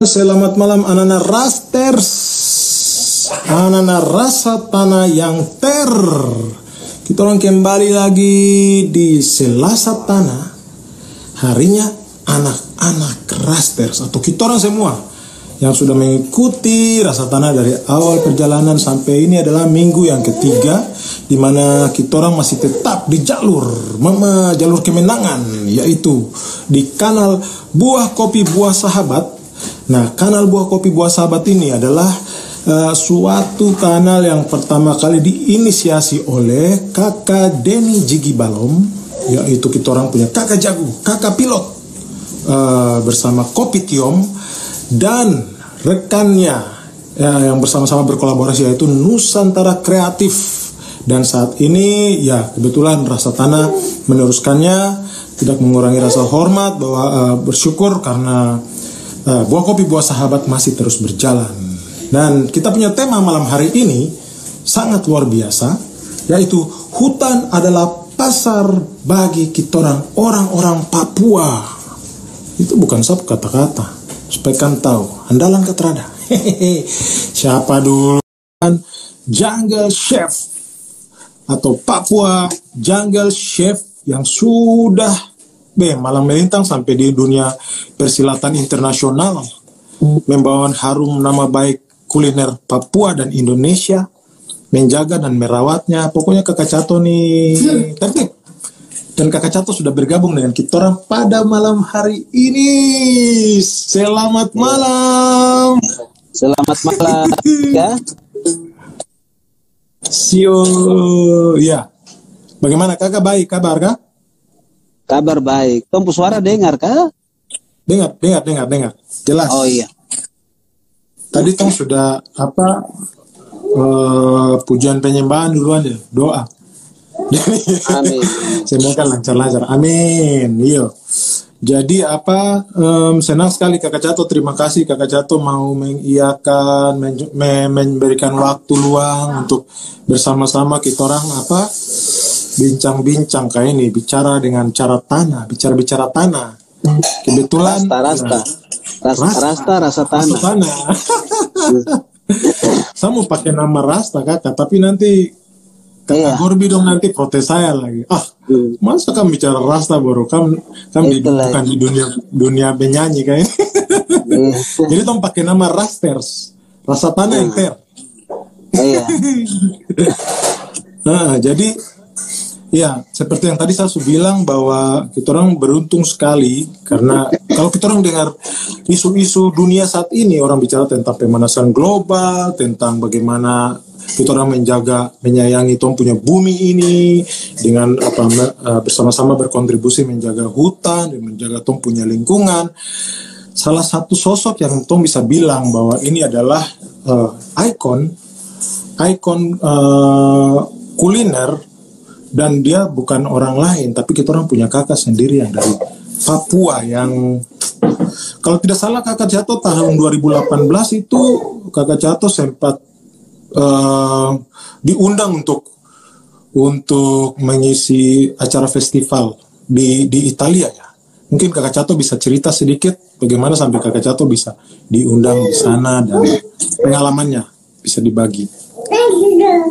Selamat malam anak-anak rasters. Anak-anak rasa tanah yang ter. Kita orang kembali lagi di Selasa Tanah. Harinya anak-anak rasters Atau kita orang semua Yang sudah mengikuti rasa tanah dari awal perjalanan Sampai ini adalah minggu yang ketiga di mana kita orang masih tetap di jalur mama jalur kemenangan yaitu di kanal buah kopi buah sahabat Nah, kanal Buah Kopi Buah Sahabat ini adalah uh, suatu kanal yang pertama kali diinisiasi oleh kakak Denny Jigi Balom, yaitu kita orang punya kakak jago, kakak pilot, uh, bersama Kopi Tiom, dan rekannya ya, yang bersama-sama berkolaborasi yaitu Nusantara Kreatif. Dan saat ini ya kebetulan rasa tanah meneruskannya tidak mengurangi rasa hormat bahwa uh, bersyukur karena uh, buah kopi buah sahabat masih terus berjalan. Dan kita punya tema malam hari ini sangat luar biasa, yaitu hutan adalah pasar bagi kita orang-orang Papua. Itu bukan sab kata-kata, supaya kan tahu. Andalan keterada. Siapa dulu? Jungle Chef atau Papua Jungle Chef yang sudah B malang melintang sampai di dunia persilatan internasional. Membawa harum nama baik kuliner Papua dan Indonesia menjaga dan merawatnya. Pokoknya kakak Cato nih. Tertib. Dan kakak Cato sudah bergabung dengan kita orang pada malam hari ini. Selamat malam. Selamat malam ya Sio ya. Bagaimana kakak? Baik kabar kak Kabar baik. Tompu suara dengar kah? Dengar, dengar, dengar, dengar. Jelas. Oh iya. Tadi Tong sudah apa uh, pujian penyembahan duluan ya, doa. Amin. Semoga lancar-lancar. Amin. Iyo. Jadi apa um, senang sekali Kakak Cato terima kasih Kakak Cato mau mengiyakan men memberikan waktu luang untuk bersama-sama kita orang apa bincang-bincang kayak ini bicara dengan cara tanah bicara-bicara tanah. Kebetulan rasta rasta. Rasta rasta, rasta, rasa tanah, rasa tanah. saya mau pakai nama rasta kakak tapi nanti kakak iya. Gorbi dong nanti protes saya lagi. Ah hmm. masa kamu bicara rasta baru? Kamu kamu di, bukan di dunia dunia penyanyi kayak hmm. jadi tong pakai nama rasters. Rasa tanah yang ter. Iya. nah jadi Ya, seperti yang tadi saya sudah bilang bahwa kita orang beruntung sekali karena kalau kita orang dengar isu-isu dunia saat ini orang bicara tentang pemanasan global, tentang bagaimana kita orang menjaga menyayangi Tom punya bumi ini dengan apa eh, bersama-sama berkontribusi menjaga hutan dan menjaga Tom punya lingkungan. Salah satu sosok yang Tom bisa bilang bahwa ini adalah uh, ikon ikon uh, kuliner dan dia bukan orang lain tapi kita orang punya kakak sendiri yang dari Papua yang kalau tidak salah kakak jatuh tahun 2018 itu kakak jatuh sempat uh, diundang untuk untuk mengisi acara festival di di Italia ya mungkin kakak Cato bisa cerita sedikit bagaimana sampai kakak Cato bisa diundang di sana dan pengalamannya bisa dibagi.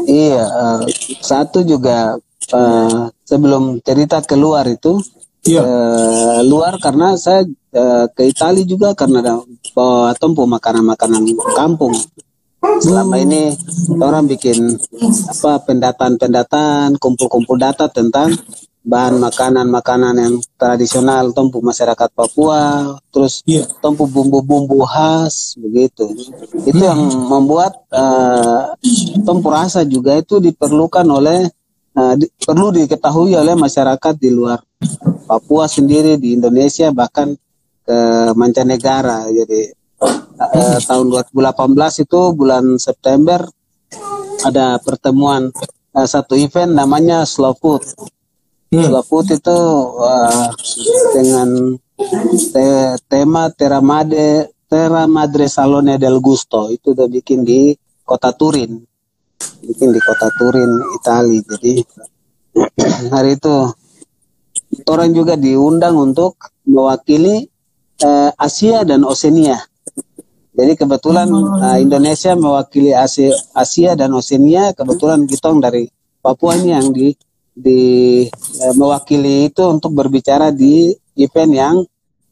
Iya, uh, satu juga uh, sebelum cerita keluar itu iya. uh, luar karena saya uh, ke Italia juga karena ada tempo makanan-makanan kampung. Selama ini orang bikin apa pendataan-pendataan, kumpul-kumpul data tentang bahan makanan-makanan yang tradisional tempu masyarakat Papua, terus yeah. tempu bumbu-bumbu khas begitu. Itu yang membuat uh, tempu rasa juga itu diperlukan oleh uh, di, perlu diketahui oleh masyarakat di luar Papua sendiri di Indonesia bahkan ke mancanegara. Jadi uh, tahun 2018 itu bulan September ada pertemuan uh, satu event namanya Slow Food. Hmm. Slow Food itu uh, dengan te tema Terra Madre Terra Madre Salone del Gusto itu udah bikin di kota Turin bikin di kota Turin, Italia. Jadi hari itu orang juga diundang untuk mewakili eh, Asia dan Oceania. Jadi kebetulan uh, Indonesia mewakili Asia, Asia dan Oceania. Kebetulan kita dari Papua ini yang di di uh, mewakili itu untuk berbicara di event yang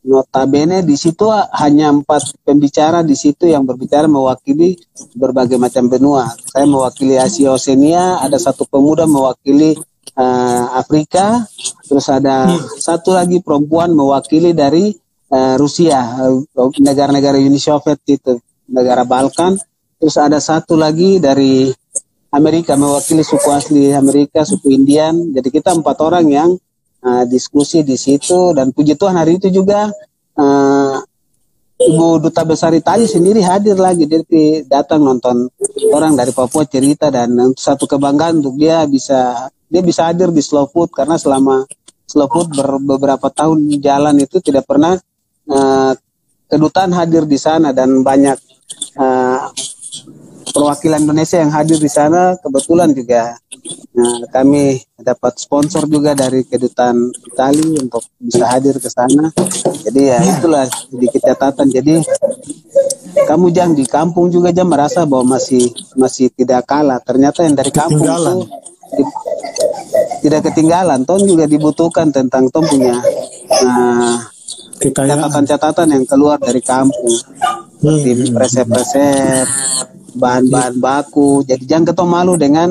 notabene di situ hanya empat pembicara di situ yang berbicara mewakili berbagai macam benua. Saya mewakili Asia Oceania, ada satu pemuda mewakili uh, Afrika, terus ada satu lagi perempuan mewakili dari uh, Rusia, uh, negara-negara Uni Soviet itu, negara Balkan. Terus ada satu lagi dari Amerika mewakili suku asli Amerika, suku Indian. Jadi kita empat orang yang uh, diskusi di situ dan puji Tuhan hari itu juga uh, Ibu Duta Besar Italia sendiri hadir lagi. Dia datang nonton orang dari Papua cerita dan satu kebanggaan untuk dia bisa dia bisa hadir di Slow Food karena selama Slow Food ber, beberapa tahun jalan itu tidak pernah uh, kedutaan hadir di sana dan banyak uh, perwakilan Indonesia yang hadir di sana kebetulan juga. Uh, kami dapat sponsor juga dari kedutaan Itali untuk bisa hadir ke sana. Jadi ya itulah sedikit catatan. Jadi kamu jangan di kampung juga jangan merasa bahwa masih masih tidak kalah. Ternyata yang dari kampung itu tidak ketinggalan. Tom juga dibutuhkan tentang Tom punya uh, catatan-catatan yang keluar dari kampung. Seperti hmm. resep-resep bahan-bahan baku. Jadi jangan ketemu malu dengan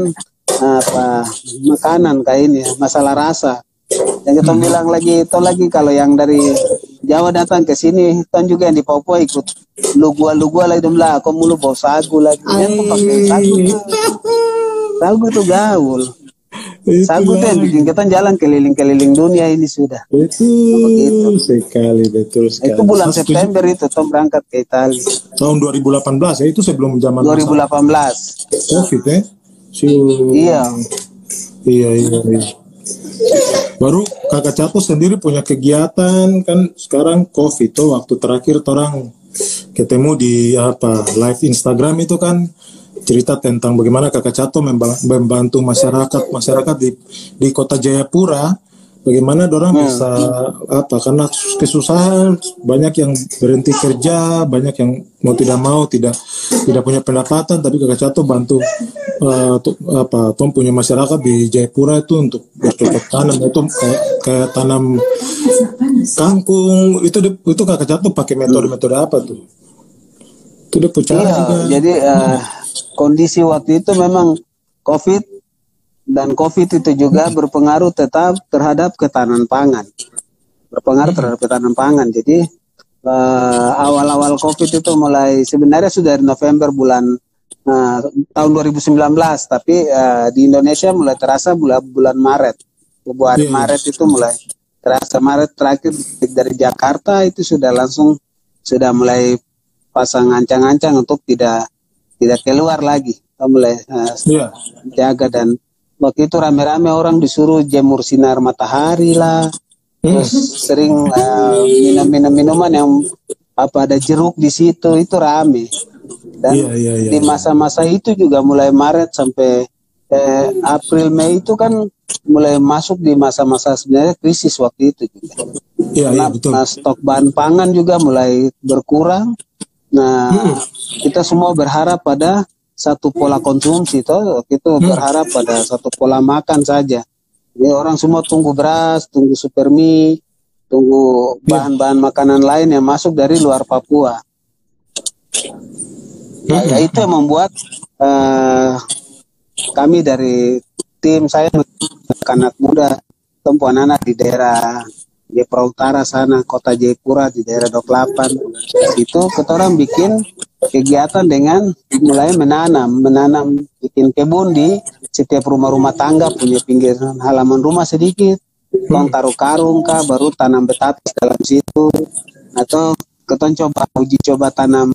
apa makanan kayak ini masalah rasa. Yang kita hmm. bilang lagi itu lagi kalau yang dari Jawa datang ke sini kan juga yang di Papua ikut. Lu gua lu gua lagi. Lah aku mulu bawa sagu lagi. Yang pakai sagu. Sagu itu gaul Tuh yang bikin kita jalan keliling-keliling dunia ini sudah. Betul begitu. sekali, betul sekali. Itu bulan Saya September itu Tom berangkat ke Italia. Tahun 2018 ya, itu sebelum zaman 2018. Covid ya? Si... Iya. Iya, iya, iya. Baru kakak Cato sendiri punya kegiatan kan sekarang Covid tuh waktu terakhir orang ketemu di apa live Instagram itu kan cerita tentang bagaimana Kakak Cato membantu masyarakat masyarakat di di kota Jayapura. Bagaimana orang hmm. bisa apa karena kesusahan banyak yang berhenti kerja banyak yang mau tidak mau tidak tidak punya pendapatan tapi kakak Cato bantu uh, tuh, apa Tom punya masyarakat di Jayapura itu untuk bercocok tanam itu kayak, kayak tanam kangkung. Itu itu kakak Cato pakai metode-metode apa tuh? Itu dia iya, jadi uh, kondisi waktu itu memang COVID dan COVID itu juga berpengaruh tetap terhadap ketahanan pangan. Berpengaruh hmm. terhadap ketahanan pangan. Jadi uh, awal-awal COVID itu mulai sebenarnya sudah dari November bulan uh, tahun 2019, tapi uh, di Indonesia mulai terasa bulan bulan Maret. Bulan yeah. Maret itu mulai terasa Maret terakhir dari Jakarta itu sudah langsung sudah mulai pasang ancang-ancang untuk tidak tidak keluar lagi mulai uh, yeah. jaga dan waktu itu rame-rame orang disuruh jemur sinar matahari lah hmm. terus sering uh, minum-minum minuman yang apa ada jeruk di situ itu rame dan yeah, yeah, yeah, di masa-masa itu juga mulai Maret sampai eh, April Mei itu kan mulai masuk di masa-masa sebenarnya krisis waktu itu juga. Iya, iya, betul. Nah, stok bahan pangan juga mulai berkurang Nah, hmm. kita semua berharap pada satu pola konsumsi toh kita hmm. berharap pada satu pola makan saja. Jadi orang semua tunggu beras, tunggu super mie, tunggu ya. bahan-bahan makanan lain yang masuk dari luar Papua. Nah, ya itu yang membuat uh, kami dari tim saya anak muda, tempuan anak di daerah Jepra Utara sana, kota Jayapura di daerah 28. Itu kita orang bikin kegiatan dengan mulai menanam, menanam bikin kebun di setiap rumah-rumah tangga punya pinggir halaman rumah sedikit. Kita taruh karung kah, baru tanam betatis dalam situ. Atau kita coba uji coba tanam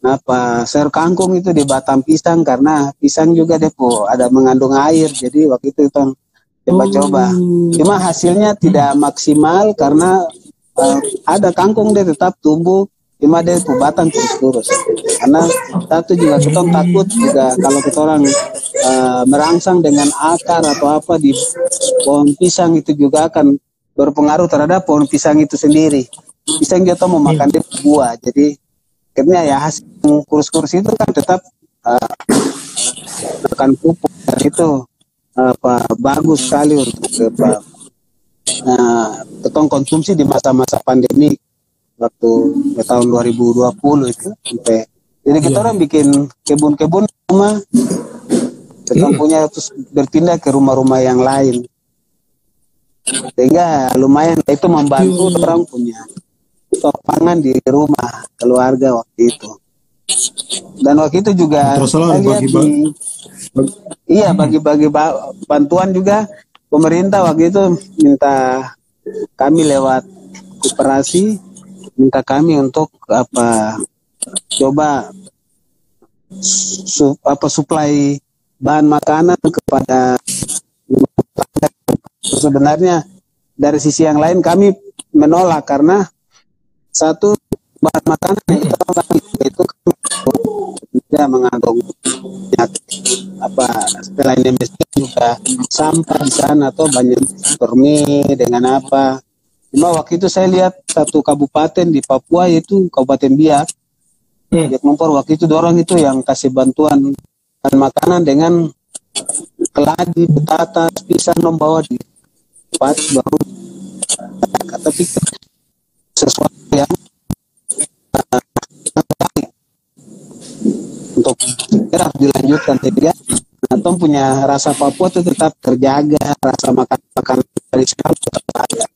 apa sayur kangkung itu di batang pisang karena pisang juga depo ada mengandung air jadi waktu itu kita coba-coba. Oh. Cuma hasilnya tidak maksimal karena uh, ada kangkung dia tetap tumbuh, cuma dia itu batang terus terus. Karena satu juga kita takut juga kalau kita orang uh, merangsang dengan akar atau apa di pohon pisang itu juga akan berpengaruh terhadap pohon pisang itu sendiri. Pisang kita mau makan dia buah, jadi akhirnya ya hasil kurus-kurus itu kan tetap uh, akan pupuk itu apa bagus sekali untuk apa uh, konsumsi di masa-masa pandemi waktu ya, tahun 2020 itu sampai jadi kita yeah. orang bikin kebun-kebun rumah kita hmm. punya terus berpindah ke rumah-rumah yang lain sehingga lumayan itu membantu hmm. orang punya stok pangan di rumah keluarga waktu itu dan waktu itu juga saya lihat bagi, di, iya bagi-bagi bantuan juga pemerintah waktu itu minta kami lewat koperasi minta kami untuk apa coba su, apa suplai bahan makanan kepada sebenarnya dari sisi yang lain kami menolak karena satu bahan makanan itu tidak mengandung apa selain MSG juga sampah di sana atau banyak permi dengan apa. Cuma waktu itu saya lihat satu kabupaten di Papua yaitu Kabupaten Biak. Hmm. Biak Numpur waktu itu dorong itu yang kasih bantuan dan makanan dengan keladi, betata, pisang membawa di tempat baru. Tapi sesuatu yang untuk segera dilanjutkan tidak atau punya rasa Papua itu tetap terjaga rasa makan makan dari sekarang tetap ada.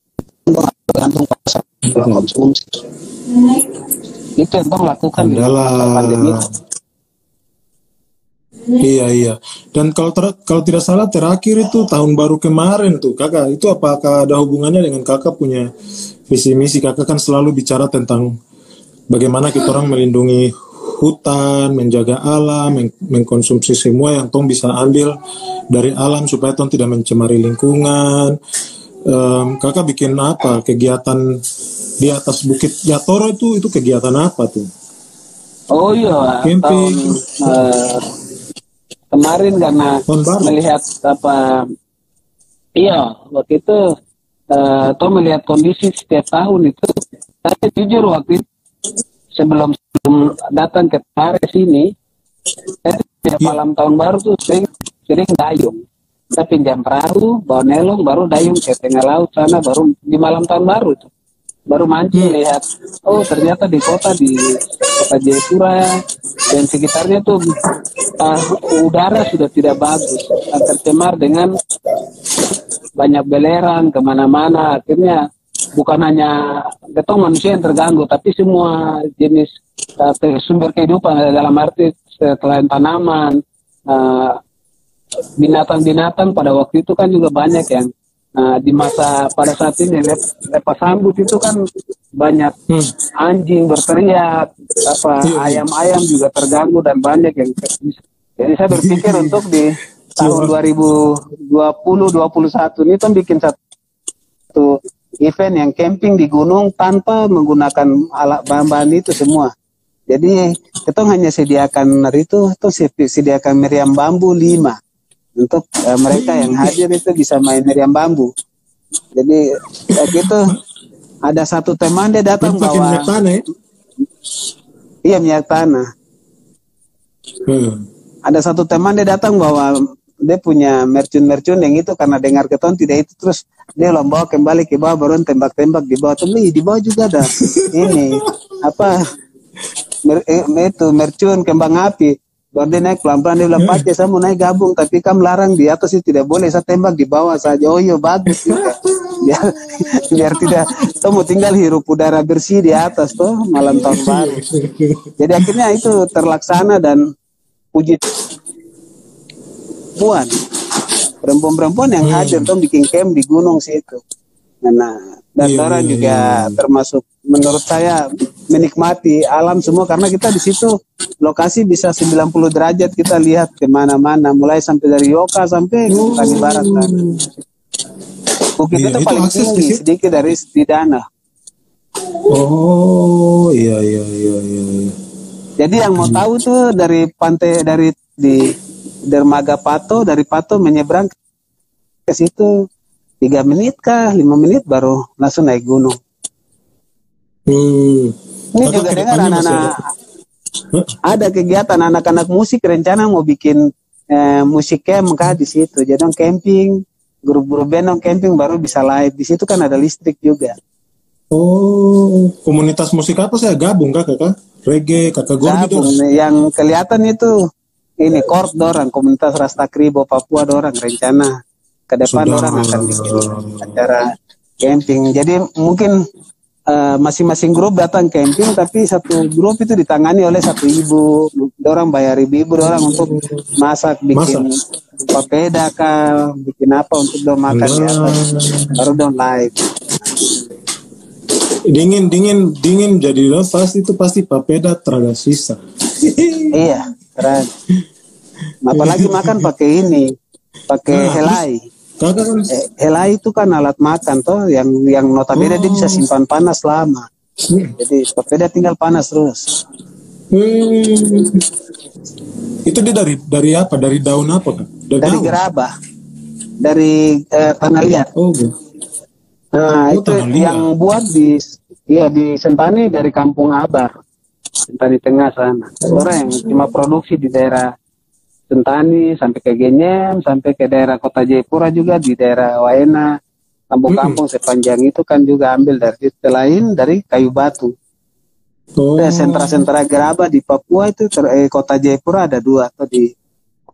Tergantung pasar konsumsi itu yang lakukan adalah pandemi. Iya iya. Dan kalau ter kalau tidak salah terakhir itu tahun baru kemarin tuh kakak. Itu apakah ada hubungannya dengan kakak punya visi misi? Kakak kan selalu bicara tentang bagaimana kita orang melindungi hutan, menjaga alam, meng mengkonsumsi semua yang tong bisa ambil dari alam supaya tong tidak mencemari lingkungan. Um, kakak bikin apa kegiatan di atas bukit Jatoro itu itu kegiatan apa tuh? Oh iya, camping. Tahun, uh, kemarin karena melihat apa iya waktu itu uh, atau melihat kondisi setiap tahun itu saya jujur waktu itu sebelum sebelum datang ke Paris ini saya setiap iya. malam tahun baru tuh sering sering dayung saya pinjam perahu bawa nelong baru dayung ke tengah laut sana baru di malam tahun baru itu baru mancing hmm. lihat oh ternyata di kota di kota Jayapura dan sekitarnya tuh uh, udara sudah tidak bagus tercemar dengan banyak belerang ke mana-mana akhirnya bukan hanya getong manusia yang terganggu tapi semua jenis sumber kehidupan dalam arti selain tanaman binatang-binatang uh, pada waktu itu kan juga banyak yang Nah, di masa pada saat ini lep, lepas sambut itu kan banyak hmm. anjing berteriak, apa iya. ayam-ayam juga terganggu dan banyak yang jadi saya berpikir untuk di tahun 2020 21 ini kan bikin satu event yang camping di gunung tanpa menggunakan alat bahan-bahan itu semua. Jadi kita hanya sediakan itu, itu sediakan meriam bambu lima untuk uh, mereka yang hadir itu bisa main meriam bambu. Jadi ya gitu ada satu teman dia datang bawa minyak tanah ya? Iya minyak tanah. Hmm. Ada satu teman dia datang bawa dia punya mercun-mercun yang itu karena dengar keton tidak itu terus dia lomba kembali ke bawah baru tembak-tembak di bawah tuh di bawah juga ada ini apa mer, eh, itu mercun kembang api Baru dia naik pelan-pelan dia bilang, saya mau naik gabung, tapi kamu larang di atas itu tidak boleh, saya tembak di bawah saja. Oh iya bagus juga. biar, biar tidak, tuh mau tinggal hirup udara bersih di atas tuh malam tahun baru. Jadi akhirnya itu terlaksana dan puji puan perempuan-perempuan yang hmm. hadir tuh bikin camp di gunung situ. Nah, dan iya, orang iya, juga iya. termasuk menurut saya menikmati alam semua karena kita di situ lokasi bisa 90 derajat kita lihat ke mana-mana mulai sampai dari Yoka sampai ke Barat kan. Bukit iya, itu, itu paling tinggi sedikit dari Sidana. Oh iya iya iya iya. iya. Jadi yang mau tahu tuh dari pantai dari di dermaga Pato dari Pato menyeberang ke situ tiga menit kah lima menit baru langsung naik gunung. Hmm. Ini juga dengar anak-anak ada kegiatan anak-anak musik rencana mau bikin eh, musik camp di situ. Jadi camping, grup-grup band camping baru bisa live. Di situ kan ada listrik juga. Oh, komunitas musik apa saya gabung kak kakak? Reggae, kakak gue gitu? Yang kelihatan itu ini Korp dorang, komunitas Rasta Kribo Papua dorang rencana ke depan Sudah. orang akan bikin acara camping. Jadi mungkin masing eh, masing-masing grup datang camping tapi satu grup itu ditangani oleh satu ibu. Orang bayar ibu-ibu orang untuk masak bikin masak. papeda kah bikin apa untuk dong makan nah. ya baru dong live dingin dingin dingin jadi pasti itu pasti papeda terada sisa iya keren apalagi makan pakai ini pakai nah, helai Kagak kan? Eh, helai itu kan alat makan toh yang yang notabene oh. dia bisa oh. simpan panas lama. Hmm. Jadi sepeda tinggal panas terus. Hmm. Itu dia dari dari apa? Dari daun apa kan? Dari, dari gerabah. Dari eh, tanah liat. Oh, gitu. Nah, oh, itu yang buat di iya di Sentani dari Kampung Abar. Sentani Tengah sana. Orang yang cuma produksi di daerah Sentani sampai ke Genyem sampai ke daerah kota Jayapura juga di daerah Waena kampung-kampung hmm. sepanjang itu kan juga ambil dari lain dari kayu batu oh. sentra-sentra gerabah di Papua itu eh, kota Jayapura ada dua atau di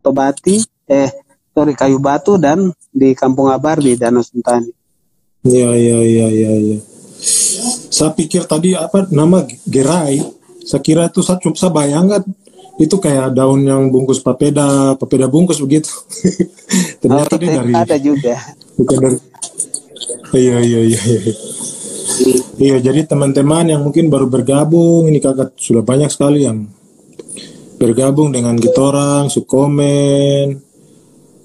Tobati eh sorry kayu batu dan di Kampung Abar di Danau Sentani iya iya iya iya ya. saya pikir tadi apa nama gerai saya kira itu saya, saya bayangkan itu kayak daun yang bungkus papeda, papeda bungkus begitu. Ternyata oh, dia dari ada juga. Bukan dari Iya iya iya. Iya, iya jadi teman-teman yang mungkin baru bergabung ini kakak sudah banyak sekali yang bergabung dengan kita orang, sukomen.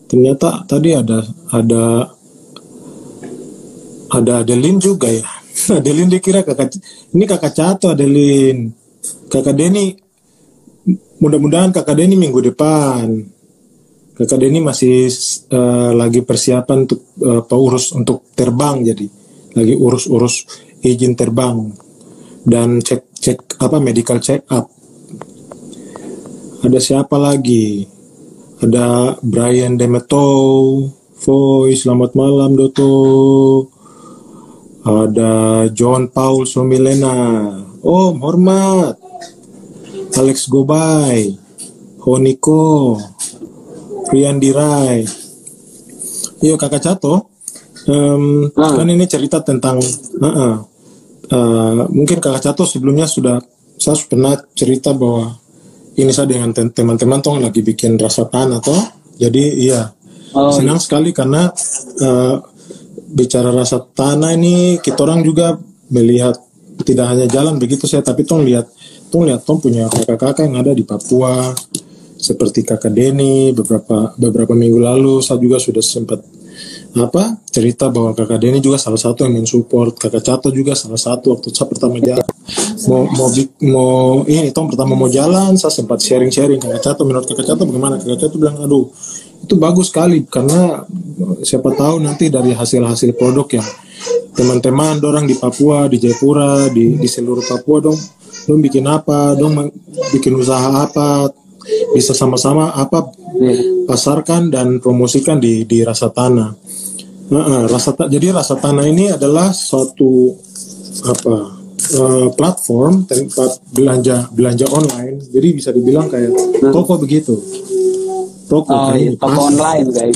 Ternyata tadi ada ada ada Adelin juga ya. Adelin dikira kakak ini kakak Cato Adelin. Kakak Denny mudah-mudahan kakak Denny minggu depan. Kakak Denny masih uh, lagi persiapan untuk uh, urus untuk terbang jadi. Lagi urus-urus izin terbang dan cek cek apa medical check up. Ada siapa lagi? Ada Brian Demeto Voice selamat malam Doto ada John Paul Somilena. Om hormat Alex Gobay, Honiko, Rian Dirai. Yuk kakak Cato, um, ah. kan ini cerita tentang, uh, uh, uh, mungkin kakak Cato sebelumnya sudah, saya pernah cerita bahwa ini saya dengan teman-teman tuh lagi bikin rasa tanah toh, jadi iya oh, senang iya. sekali karena uh, bicara rasa tanah ini kita orang juga melihat tidak hanya jalan begitu saya tapi tuh lihat Tung lihat Tom punya kakak-kakak yang ada di Papua seperti kakak Denny beberapa beberapa minggu lalu saya juga sudah sempat apa cerita bahwa kakak Denny juga salah satu yang mensupport kakak Cato juga salah satu waktu saya pertama jalan. Mau mau mau ini Tom pertama mau jalan saya sempat sharing sharing kakak Cato menurut kakak Cato bagaimana? Kakak Cato bilang aduh itu bagus sekali karena siapa tahu nanti dari hasil hasil produk yang teman-teman orang di Papua di Jayapura di di seluruh Papua dong dong bikin apa dong bikin usaha apa bisa sama-sama apa pasarkan dan promosikan di di rasa tanah. Nah, rasa ta jadi rasa tanah ini adalah suatu apa uh, platform tempat belanja belanja online. Jadi bisa dibilang kayak toko begitu toko oh, iya, toko online kayak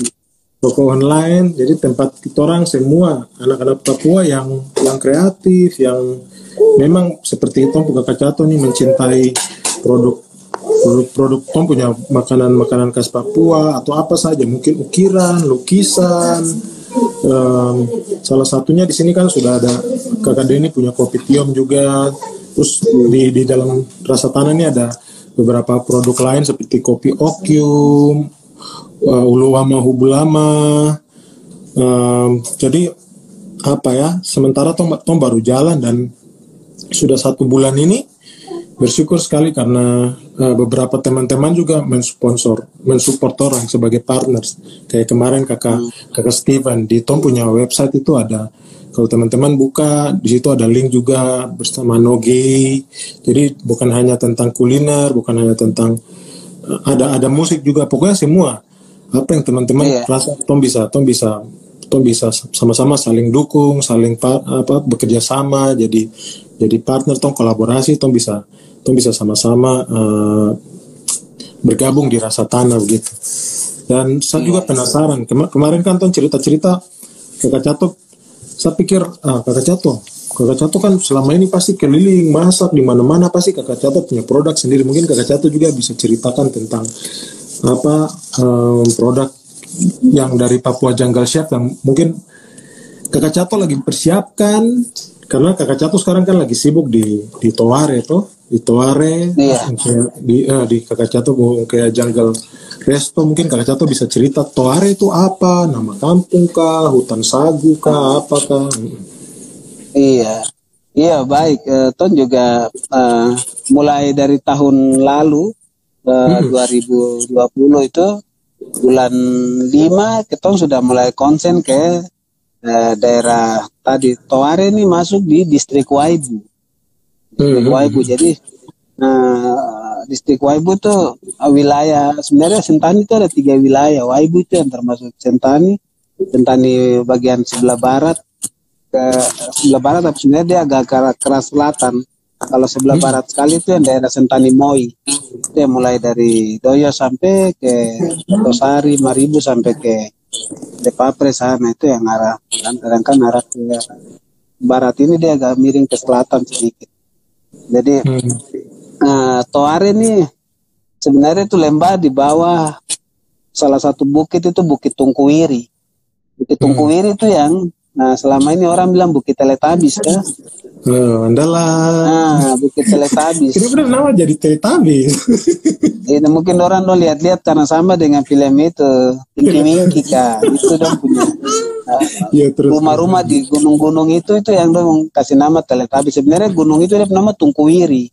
toko online jadi tempat kita orang semua anak-anak Papua yang yang kreatif yang memang seperti itu buka kacato nih mencintai produk produk-produk Tom punya makanan-makanan khas Papua atau apa saja mungkin ukiran, lukisan. Um, salah satunya di sini kan sudah ada kakak Denny punya kopi tiom juga. Terus di di dalam rasa tanah ini ada beberapa produk lain seperti kopi okium, uh, uluwama hubulama. Um, jadi apa ya? Sementara Tom, Tom baru jalan dan sudah satu bulan ini bersyukur sekali karena uh, beberapa teman-teman juga mensponsor, mensupport orang sebagai partners. Kayak kemarin kakak kakak Steven di Tom punya website itu ada kalau teman-teman buka di situ ada link juga bersama Noge jadi bukan hanya tentang kuliner bukan hanya tentang uh, ada ada musik juga pokoknya semua apa yang teman-teman yeah. rasa tom bisa tom bisa tom bisa sama-sama saling dukung saling apa bekerja sama jadi jadi partner tom kolaborasi tom bisa tom bisa sama-sama uh, bergabung di rasa tanah begitu dan saya juga iya. penasaran Kema kemarin kan tom cerita-cerita kakak Cato saya pikir ah, kakak Cato. Kakak Cato kan selama ini pasti keliling masak di mana-mana pasti kakak Cato punya produk sendiri. Mungkin kakak Cato juga bisa ceritakan tentang apa um, produk yang dari Papua Jungle Chef yang mungkin kakak Cato lagi persiapkan. Karena kakak Cato sekarang kan lagi sibuk di di Toare itu di Toare iya. di uh, di kakak Cato kayak jungle resto mungkin kakak Cato bisa cerita Toare itu apa nama kampung kah hutan sagu kah apa kah iya iya baik uh, Ton juga uh, mulai dari tahun lalu uh, hmm. 2020 itu bulan 5 kita sudah mulai konsen ke uh, daerah tadi Toare ini masuk di distrik Waibu. Distrik hmm. Waibu. Jadi uh, distrik Waibu itu wilayah sebenarnya Sentani itu ada tiga wilayah. Waibu itu yang termasuk Sentani, Sentani bagian sebelah barat ke sebelah barat tapi sebenarnya dia agak keras selatan. Kalau sebelah hmm. barat sekali itu yang daerah Sentani Moi. Itu yang mulai dari Doyo sampai ke Tosari, Maribu sampai ke Depapre sana itu yang arah kan sedangkan arah ke barat ini dia agak miring ke selatan sedikit. Jadi hmm. uh, Toare ini sebenarnya itu lembah di bawah salah satu bukit itu Bukit Tungkuwiri. Bukit hmm. Tungkuwiri hmm. itu yang nah selama ini orang bilang Bukit Teletabis kan. Oh, andalah. Nah, Bukit Teletabis. Ini benar nama jadi Teletabis. Ini mungkin orang dong lihat-lihat karena sama dengan film itu Winky kan. Itu dong punya. ya, rumah-rumah di gunung-gunung itu itu yang dong kasih nama Teletabis. Sebenarnya gunung itu ada nama Tungkuwiri.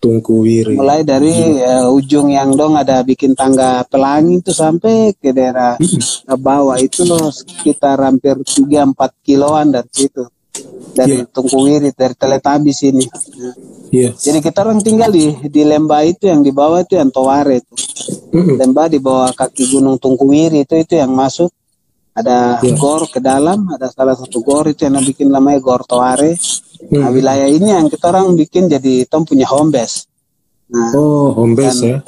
Tungkuwiri. Mulai dari ya. uh, ujung yang dong ada bikin tangga pelangi itu sampai ke daerah bawah itu loh sekitar hampir 3-4 kiloan dari situ dari yeah. Tungkuwiri dari Teletabis ini. Yeah. Jadi kita orang tinggal di di lembah itu yang di bawah itu yang Toware itu. Mm-hmm. Lembah di bawah kaki Gunung Tungkuwiri itu itu yang masuk ada yeah. gor ke dalam, ada salah satu gor itu yang bikin namanya Gor Toware. Mm. Nah, wilayah ini yang kita orang bikin jadi tom punya home base. Nah, oh, home base ya.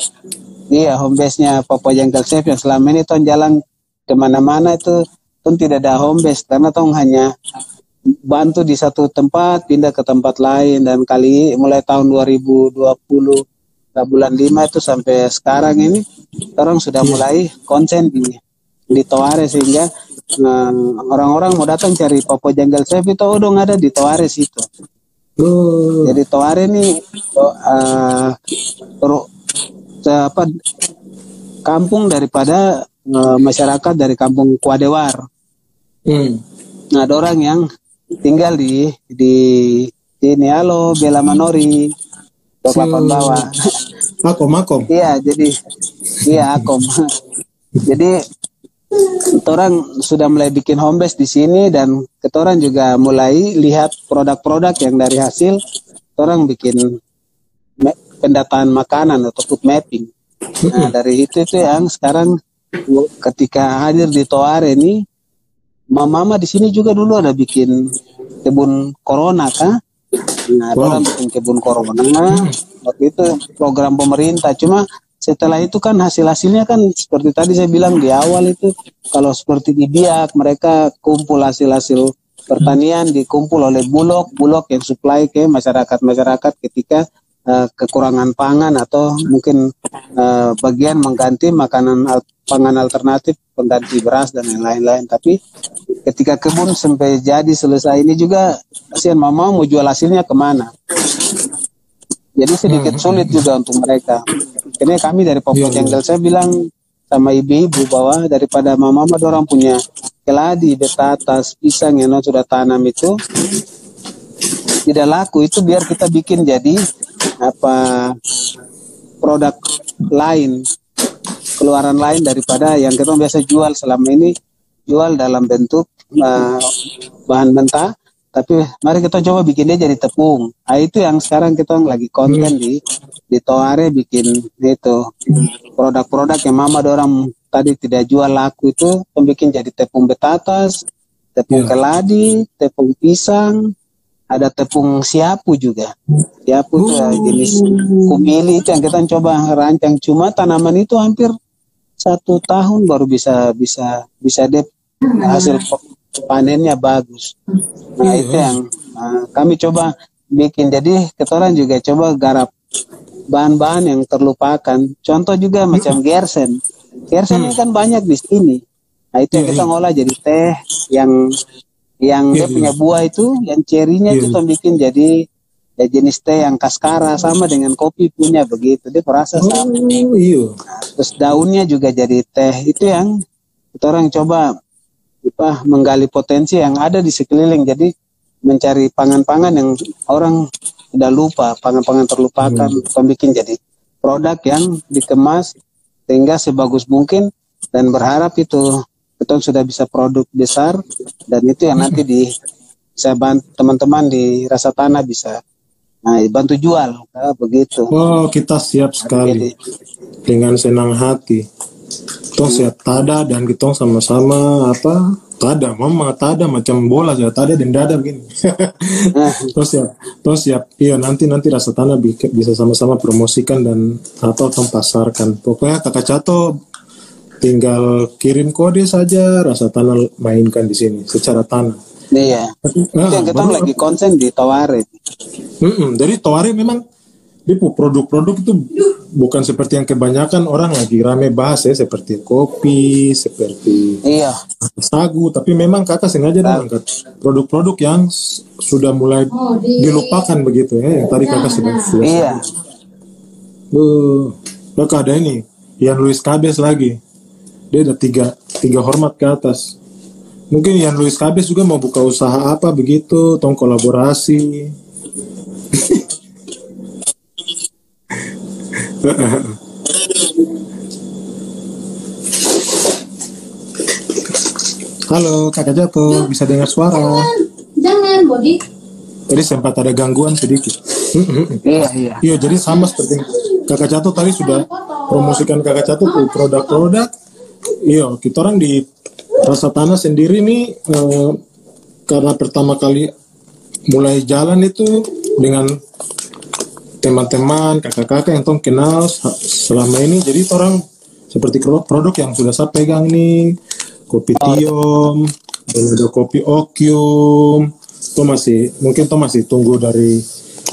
Iya, home base-nya Papua Jungle Chef yang selama ini tom jalan ke mana-mana itu tom tidak ada home base karena tom hanya bantu di satu tempat pindah ke tempat lain dan kali mulai tahun 2020 bulan 5 itu sampai sekarang ini orang sudah mulai konsen di di Toare sehingga orang eh, orang-orang mau datang cari Popo Jungle Chef itu udah oh, ada di Toare situ. Oh. Jadi Toare ini uh, apa kampung daripada uh, masyarakat dari kampung Kuadewar. Hmm. Nah, ada orang yang tinggal di di ini halo Bela Manori papan bawah Akom Akom iya jadi iya Akom jadi orang sudah mulai bikin home base di sini dan ketoran juga mulai lihat produk-produk yang dari hasil orang bikin pendataan makanan atau food mapping nah dari itu itu yang sekarang ketika hadir di Toare ini mama di sini juga dulu ada bikin kebun corona kah? Nah, wow. orang bikin kebun corona. Waktu itu program pemerintah. Cuma setelah itu kan hasil-hasilnya kan seperti tadi saya bilang di awal itu kalau seperti di Biak mereka kumpul hasil-hasil pertanian dikumpul oleh bulog, bulog yang supply ke masyarakat-masyarakat ketika uh, kekurangan pangan atau mungkin uh, bagian mengganti makanan al pangan alternatif pengganti beras dan lain-lain. Tapi ketika kebun sampai jadi selesai ini juga kasihan mama mau jual hasilnya ke mana? Jadi sedikit hmm. sulit juga untuk mereka. Ini kami dari Papua yeah, Jungle saya bilang sama ibu-ibu bahwa daripada mama mama orang punya keladi, betatas, pisang yang sudah tanam itu tidak laku itu biar kita bikin jadi apa produk lain keluaran lain daripada yang kita biasa jual selama ini jual dalam bentuk uh, bahan mentah tapi mari kita coba bikin dia jadi tepung. Nah, itu yang sekarang kita lagi konten di di Toare bikin itu produk-produk yang mama orang tadi tidak jual laku itu bikin jadi tepung betatas, tepung yeah. keladi, tepung pisang, ada tepung siapu juga. Siapu itu uh. jenis kumili itu yang kita coba rancang. Cuma tanaman itu hampir satu tahun baru bisa bisa bisa deh hasil panennya bagus. Nah itu yang uh, kami coba bikin. Jadi ketoran juga coba garap bahan-bahan yang terlupakan. Contoh juga macam gersen. Gersen ini kan banyak di sini. Nah itu yang kita ngolah jadi teh yang yang dia punya buah itu, yang cerinya itu kita bikin jadi ya jenis teh yang kaskara sama dengan kopi punya begitu dia perasa oh, sama. Iya. Nah, terus daunnya juga jadi teh itu yang kita orang coba apa menggali potensi yang ada di sekeliling. Jadi mencari pangan-pangan yang orang sudah lupa pangan-pangan terlupakan hmm. bikin jadi produk yang dikemas sehingga sebagus mungkin dan berharap itu kita sudah bisa produk besar dan itu yang nanti di saya bantu teman-teman di rasa tanah bisa nah bantu jual nah, begitu. Oh kita siap sekali. dengan senang hati Tong siap tada dan kita sama-sama apa tada mama tada macam bola saja tada dan dada begini. Terus siap terus siap iya nanti nanti rasa tanah bisa sama-sama promosikan dan atau atau pasarkan. Pokoknya kakak cato tinggal kirim kode saja rasa tanah mainkan di sini secara tanah. Iya. Nah, yang kita lagi konsen di Tawari. Mm -mm, jadi Tawari memang dia produk-produk itu bukan seperti yang kebanyakan orang lagi rame bahas ya seperti kopi, seperti iya. sagu, tapi memang kakak sengaja nah. angkat produk-produk yang sudah mulai oh, di... dilupakan begitu ya yang tadi kakak sudah sudah. Iya. Uh, kakak ada ini, yang Luis Cabes lagi, dia ada tiga tiga hormat ke atas. Mungkin yang Luis Cabes juga mau buka usaha apa begitu, tong kolaborasi. Halo, Kakak Jatuh, bisa dengar suara? Jangan, jangan, Bodi. Tadi sempat ada gangguan sedikit. Iya, iya. Iya, jadi sama seperti Kakak Jatuh tadi sudah promosikan Kakak Jatuh ke produk-produk. Iya, kita orang di Rasa Tanah sendiri nih eh, karena pertama kali mulai jalan itu dengan teman-teman kakak-kakak yang tong kenal selama ini. Jadi orang seperti produk yang sudah saya pegang nih kopi tiom dan ada kopi okium. Itu masih mungkin tuh masih tunggu dari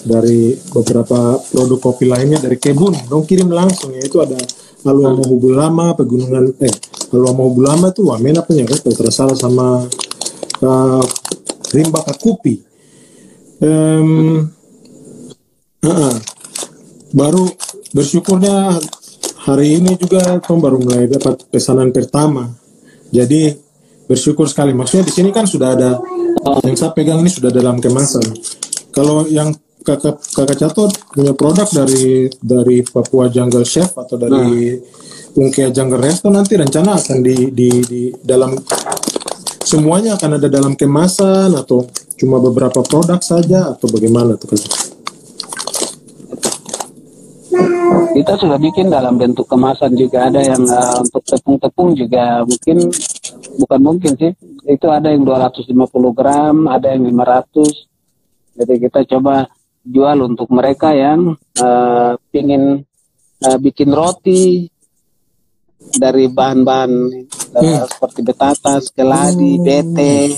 dari beberapa produk kopi lainnya dari kebun. Dong kirim langsung ya itu ada Alu Hubul Lama pegunungan eh Alu Hubul Lama itu Wamena punya kan tersalah sama uh, Rimba Kakupi. Um, Uh, baru bersyukurnya hari ini juga Tom baru mulai dapat pesanan pertama. Jadi bersyukur sekali. Maksudnya di sini kan sudah ada yang saya pegang ini sudah dalam kemasan. Kalau yang kakak kakak Cato punya produk dari dari Papua Jungle Chef atau dari nah. Jungle Resto nanti rencana akan di, di di dalam semuanya akan ada dalam kemasan atau cuma beberapa produk saja atau bagaimana tuh kakak? Kita sudah bikin dalam bentuk kemasan juga. Ada yang uh, untuk tepung-tepung juga mungkin bukan mungkin sih. Itu ada yang 250 gram ada yang 500 jadi kita coba jual untuk mereka yang uh, pingin uh, bikin roti dari bahan-bahan uh, seperti betatas, keladi, oh. bete.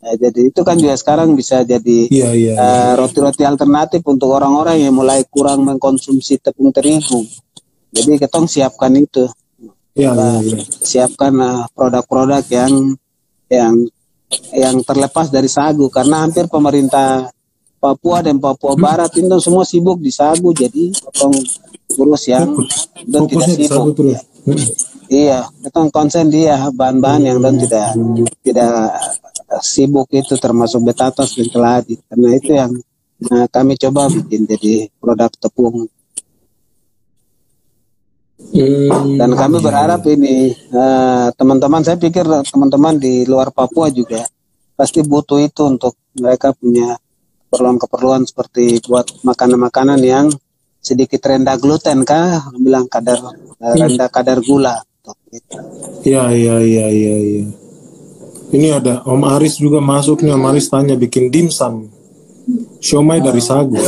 Nah, jadi itu kan juga sekarang bisa jadi yeah, yeah, uh, roti-roti alternatif untuk orang-orang yang mulai kurang mengkonsumsi tepung terigu. Jadi kita siapkan itu. Yeah, yeah, yeah. Siapkan uh, produk-produk yang yang yang terlepas dari sagu karena hampir pemerintah Papua dan Papua hmm. Barat itu semua sibuk di sagu jadi potong urus yang dan tidak sibuk. Ya. Iya, itu konsen dia bahan-bahan yang dan tidak tidak sibuk itu termasuk betatas dan keladi. Karena itu yang nah, kami coba bikin jadi produk tepung. Hmm. Dan kami berharap ini teman eh, teman-teman saya pikir teman-teman di luar Papua juga pasti butuh itu untuk mereka punya keperluan-keperluan seperti buat makanan-makanan yang sedikit rendah gluten kah bilang kadar hmm. rendah kadar gula Iya iya iya iya iya. Ini ada Om Aris juga masuk nih Om Aris tanya bikin dimsum. Siomay dari sagu.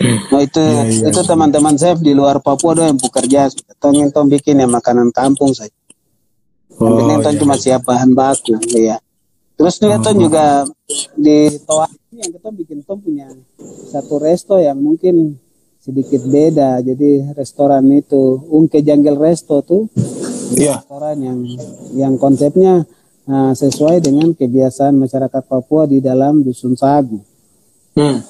Nah itu ya, ya. itu teman-teman saya di luar Papua doang yang bekerja. Tong tong bikin ya makanan kampung saya. Oh, yang ya. cuma siap bahan baku ya. Terus dia oh. juga di Toa yang kita bikin tong punya satu resto yang mungkin sedikit beda. Jadi restoran itu Ungke Jungle Resto tuh yeah. restoran yang yang konsepnya uh, sesuai dengan kebiasaan masyarakat Papua di dalam dusun sagu. Hmm.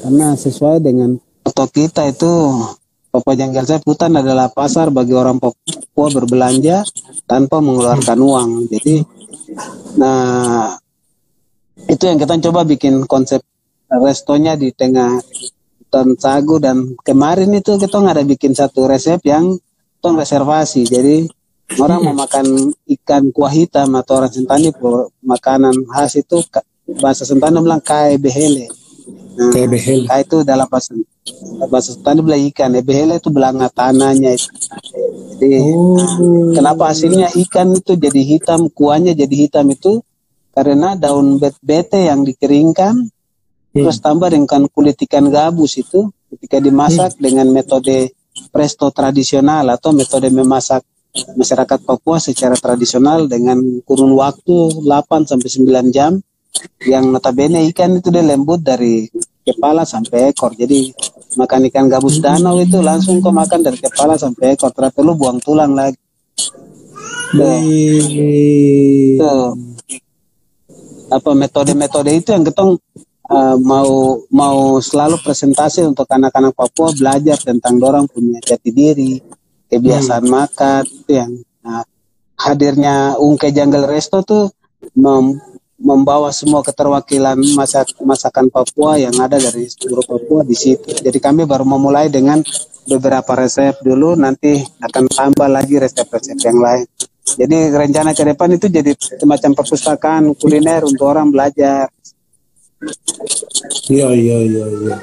Karena sesuai dengan foto kita itu Papua Janggal saya hutan adalah pasar bagi orang Papua berbelanja tanpa mengeluarkan uang. Jadi, nah itu yang kita coba bikin konsep restonya di tengah hutan sagu dan kemarin itu kita nggak ada bikin satu resep yang tong reservasi. Jadi orang mau makan ikan kuah hitam atau orang sentani makanan khas itu bahasa Sentani bilang kai behele. Nah, kai behele. Kai itu dalam bahasa bahasa Sentani bilang ikan, behele itu belanga tanahnya. Jadi oh. kenapa hasilnya ikan itu jadi hitam, kuahnya jadi hitam itu karena daun bet bete yang dikeringkan hmm. terus tambah dengan kulit ikan gabus itu ketika dimasak hmm. dengan metode presto tradisional atau metode memasak masyarakat Papua secara tradisional dengan kurun waktu 8 sampai 9 jam yang notabene ikan itu dia lembut dari kepala sampai ekor. Jadi makan ikan gabus danau itu langsung kau makan dari kepala sampai ekor. Tidak perlu buang tulang lagi. Tuh. Tuh. Apa metode-metode itu yang ketong uh, mau mau selalu presentasi untuk anak-anak Papua belajar tentang dorang punya jati diri, kebiasaan hmm. makan itu yang nah, hadirnya Ungke Jungle Resto tuh mem membawa semua keterwakilan masak masakan Papua yang ada dari seluruh Papua di situ. Jadi kami baru memulai dengan beberapa resep dulu, nanti akan tambah lagi resep-resep yang lain. Jadi rencana ke depan itu jadi semacam perpustakaan kuliner untuk orang belajar. Iya iya iya iya.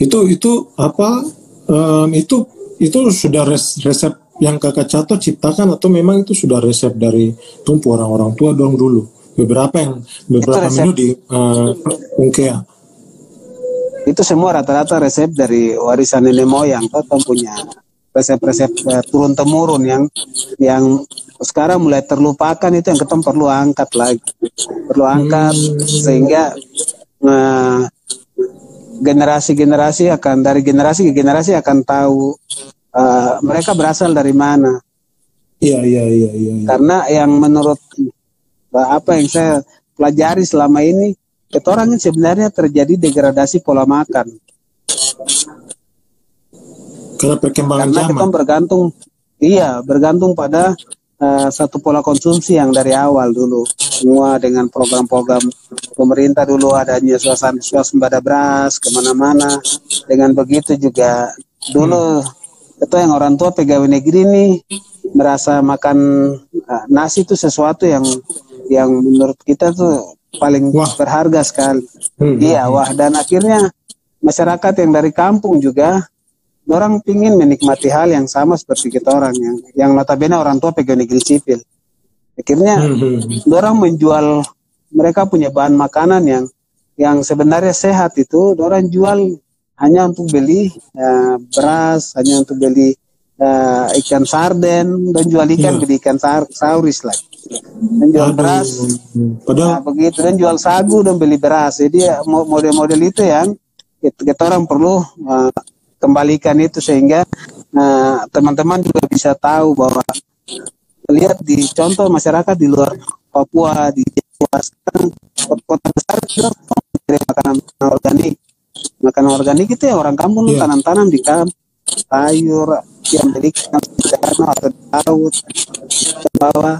Itu itu apa? Um, itu itu sudah res, resep yang kakak Cato ciptakan atau memang itu sudah resep dari tumpu orang-orang tua dong dulu beberapa yang beberapa menu di uh, Ungkea itu semua rata-rata resep dari warisan nenek moyang atau punya resep-resep uh, turun temurun yang yang sekarang mulai terlupakan itu yang kita perlu angkat lagi perlu angkat hmm. sehingga uh, generasi-generasi akan dari generasi ke generasi akan tahu uh, mereka berasal dari mana. Iya, iya iya iya. Ya. Karena yang menurut apa yang saya pelajari selama ini, ketorangnya sebenarnya terjadi degradasi pola makan. Karena perkembangan Karena zaman. kita bergantung, iya bergantung pada uh, satu pola konsumsi yang dari awal dulu semua dengan program-program pemerintah dulu adanya suasana suasembada beras ke mana-mana dengan begitu juga dulu hmm. itu yang orang tua pegawai negeri ini merasa makan uh, nasi itu sesuatu yang yang menurut kita tuh paling wah. berharga sekali hmm. iya wah dan akhirnya masyarakat yang dari kampung juga orang pingin menikmati hal yang sama seperti kita orang yang yang notabene orang tua pegawai negeri sipil. Akhirnya hmm. orang menjual mereka punya bahan makanan yang yang sebenarnya sehat itu orang jual hanya untuk beli uh, beras, hanya untuk beli uh, ikan sarden dan jual ikan yeah. beli ikan sa sauris lagi. Dan jual Aduh. beras, Padahal... nah, begitu dan jual sagu dan beli beras. Jadi model-model itu yang kita, kita orang perlu uh, kembalikan itu sehingga eh, teman-teman uh, juga bisa tahu bahwa lihat di contoh masyarakat di luar Papua di Jawa sekarang kota besar juga makanan organik makanan organik itu ya orang kampung yeah. tanam-tanam di kamp sayur yang dari atau laut ke bawah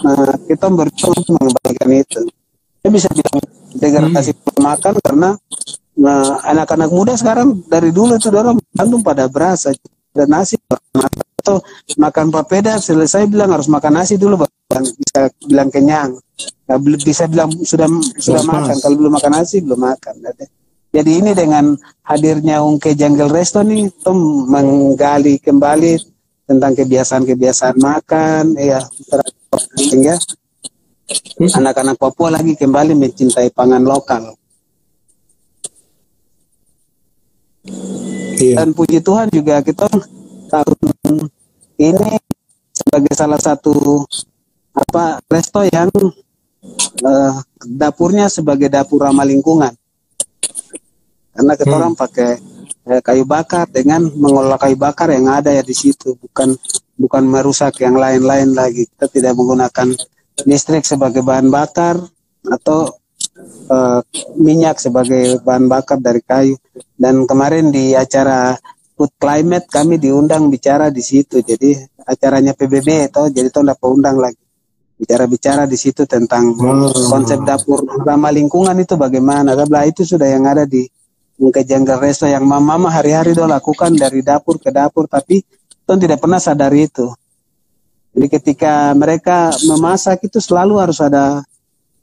nah kita berusaha untuk mengembalikan itu saya bisa bilang degradasi hmm. makan karena Nah, anak-anak muda sekarang dari dulu itu dorong gantung pada beras dan nasi atau makan papeda selesai bilang harus makan nasi dulu baru bisa bilang kenyang. Nah, bisa bilang sudah sudah makan kalau belum makan nasi belum makan. Jadi ini dengan hadirnya Ungke Jungle Resto nih itu menggali kembali tentang kebiasaan-kebiasaan makan ya. Sehingga anak-anak Papua lagi kembali mencintai pangan lokal Iya. Dan puji Tuhan juga kita tahun ini sebagai salah satu apa resto yang uh, dapurnya sebagai dapur ramah lingkungan. Karena kita hmm. orang pakai eh, kayu bakar dengan mengolah kayu bakar yang ada ya di situ, bukan bukan merusak yang lain-lain lagi. Kita tidak menggunakan listrik sebagai bahan bakar atau uh, minyak sebagai bahan bakar dari kayu. Dan kemarin di acara Food Climate kami diundang bicara di situ. Jadi acaranya PBB itu jadi tuh dapat undang lagi. Bicara-bicara di situ tentang konsep dapur ramah lingkungan itu bagaimana. Sebelah itu sudah yang ada di mungkin janggal resto yang mama hari-hari do lakukan dari dapur ke dapur tapi tuh tidak pernah sadar itu. Jadi ketika mereka memasak itu selalu harus ada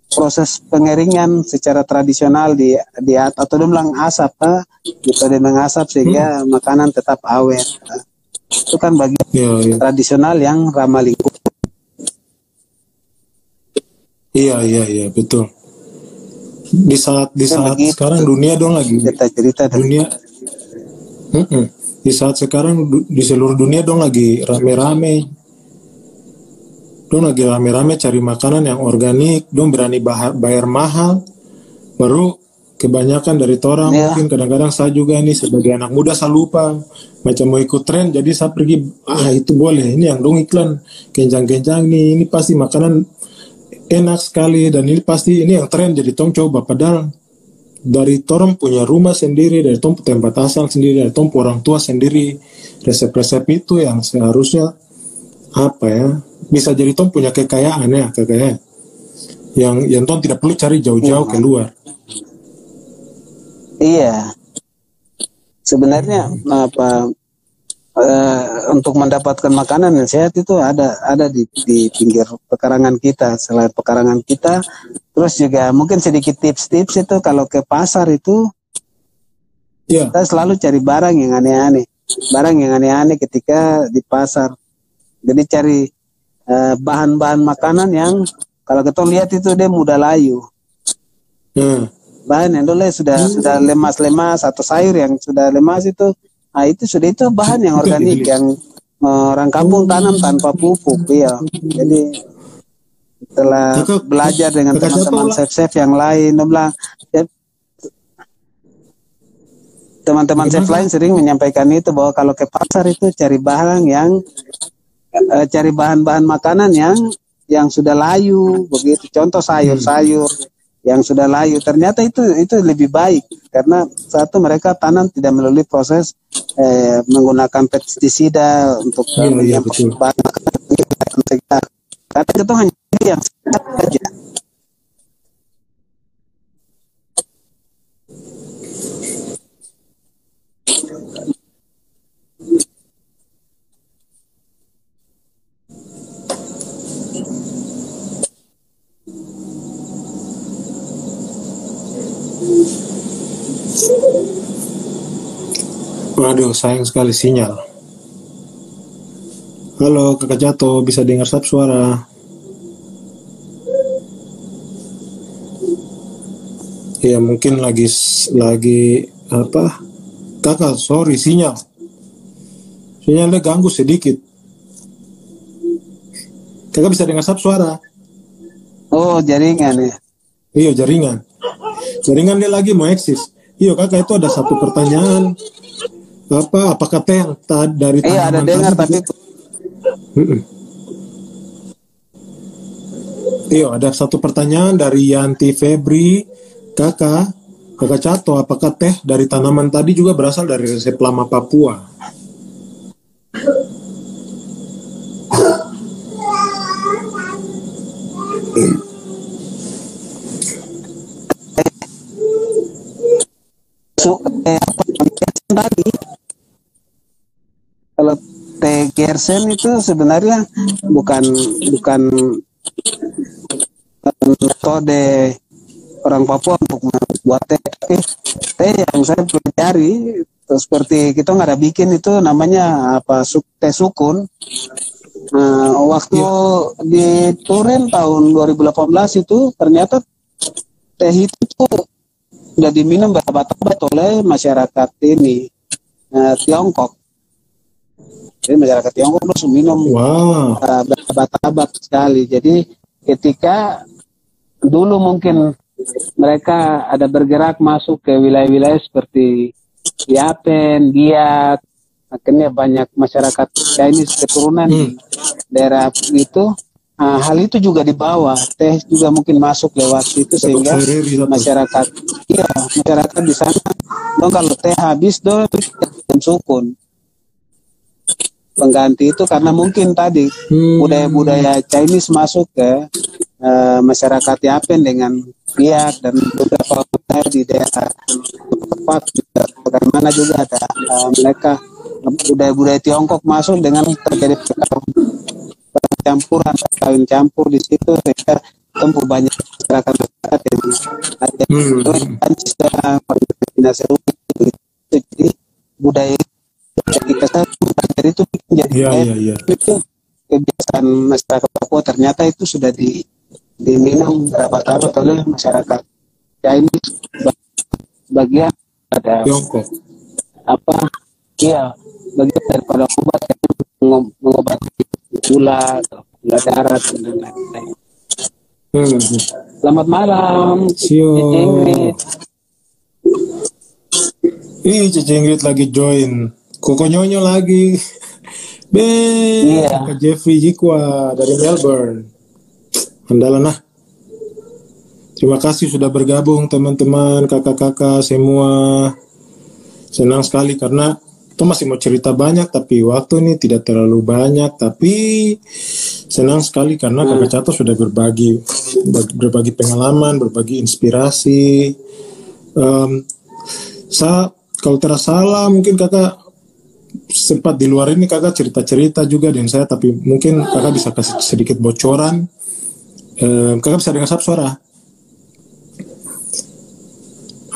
proses pengeringan secara tradisional di di atau bilang asap ah, metode mengasap sehingga hmm. makanan tetap awet ah. itu kan bagi ya, ya. tradisional yang ramah lingkungan iya iya iya betul di saat di saat begitu. sekarang dunia dong lagi cerita cerita dunia mm -mm. di saat sekarang di seluruh dunia dong lagi rame-rame dong lagi rame-rame cari makanan yang organik dong berani bayar mahal baru kebanyakan dari orang ya. mungkin kadang-kadang saya juga nih sebagai anak muda saya lupa macam mau ikut tren jadi saya pergi ah itu boleh ini yang dong iklan kencang-kencang nih ini pasti makanan enak sekali dan ini pasti ini yang tren jadi tong coba padahal dari torong punya rumah sendiri dari tong tempat asal sendiri dari tong orang tua sendiri resep-resep itu yang seharusnya apa ya bisa jadi Tom punya kekayaan ya kekayaan yang yang Tom tidak perlu cari jauh-jauh iya. keluar iya sebenarnya hmm. apa uh, untuk mendapatkan makanan yang sehat itu ada ada di, di pinggir pekarangan kita selain pekarangan kita terus juga mungkin sedikit tips-tips itu kalau ke pasar itu yeah. kita selalu cari barang yang aneh-aneh barang yang aneh-aneh ketika di pasar jadi cari bahan-bahan makanan yang kalau kita lihat itu dia mudah layu. Hmm. Bahan yang dulu sudah hmm. sudah lemas-lemas atau sayur yang sudah lemas itu, nah itu sudah itu bahan yang organik yang uh, orang kampung tanam tanpa pupuk, ya. Jadi setelah belajar dengan teman-teman chef-chef yang lain, bilang teman-teman chef lain sering menyampaikan itu bahwa kalau ke pasar itu cari barang yang uh, cari bahan-bahan makanan yang yang sudah layu begitu. Contoh sayur-sayur yang sudah layu. Ternyata itu itu lebih baik karena satu mereka tanam tidak melalui proses eh, menggunakan pestisida untuk iya, yang betul. itu hanya yang saja Waduh, sayang sekali sinyal. Halo, kakak jatuh, bisa dengar sab suara? Ya mungkin lagi lagi apa? Kakak, sorry sinyal. Sinyalnya ganggu sedikit. Kakak bisa dengar sab suara? Oh, jaringan ya. Iya, jaringan. Jaringan dia lagi mau eksis. Iya, kakak itu ada satu pertanyaan apa apakah teh yang dari tanaman iya ada dengar tapi Iya, ada satu pertanyaan dari Yanti Febri, kakak, kakak Cato, apakah teh dari tanaman tadi juga berasal dari resep lama Papua? So, eh, tadi kalau teh gersen itu sebenarnya bukan bukan metode orang Papua untuk membuat teh. Teh yang saya pelajari seperti kita nggak ada bikin itu namanya apa teh sukun. Nah, waktu ya. di Turin tahun 2018 itu ternyata teh itu tuh udah diminum berabad-abad oleh masyarakat ini uh, Tiongkok. Jadi masyarakat Tiongkok terus minum wow. uh, sekali. Jadi ketika dulu mungkin mereka ada bergerak masuk ke wilayah-wilayah seperti Yapen, Biak, akhirnya banyak masyarakat Chinese keturunan hmm. daerah itu. Nah, hal itu juga dibawa, teh juga mungkin masuk lewat situ sehingga masyarakat, iya masyarakat di sana, dong kalau teh habis dong sukun pengganti itu karena mungkin tadi hmm. budaya-budaya Chinese masuk ke uh, masyarakat Yapen dengan biak dan beberapa budaya di daerah tempat juga bagaimana juga ada uh, mereka budaya-budaya Tiongkok masuk dengan terjadi campuran kawin campur di situ sehingga tempuh banyak masyarakat masyarakat yang ada hmm. jadi budaya menjadi ya, ya, ya. itu kebiasaan masyarakat Papua ternyata itu sudah di diminum berapa tahun oleh masyarakat ya ini bagian ada Tiongkok apa iya bagian daripada obat yang mengobati gula gula darat dan lain-lain hmm. selamat malam Ingrid Ih, Cici Ingrid lagi join. Koko Nyonyo lagi. Be, iya. Jeffrey Jikwa dari Melbourne. Andalan nah. Terima kasih sudah bergabung teman-teman, kakak-kakak semua. Senang sekali karena itu masih mau cerita banyak tapi waktu ini tidak terlalu banyak tapi senang sekali karena hmm. kakak Cato sudah berbagi berbagi pengalaman, berbagi inspirasi. Um, saya kalau salah mungkin kakak sempat di luar ini kakak cerita-cerita juga dengan saya tapi mungkin kakak bisa kasih sedikit bocoran. Eh, kakak bisa dengar suara?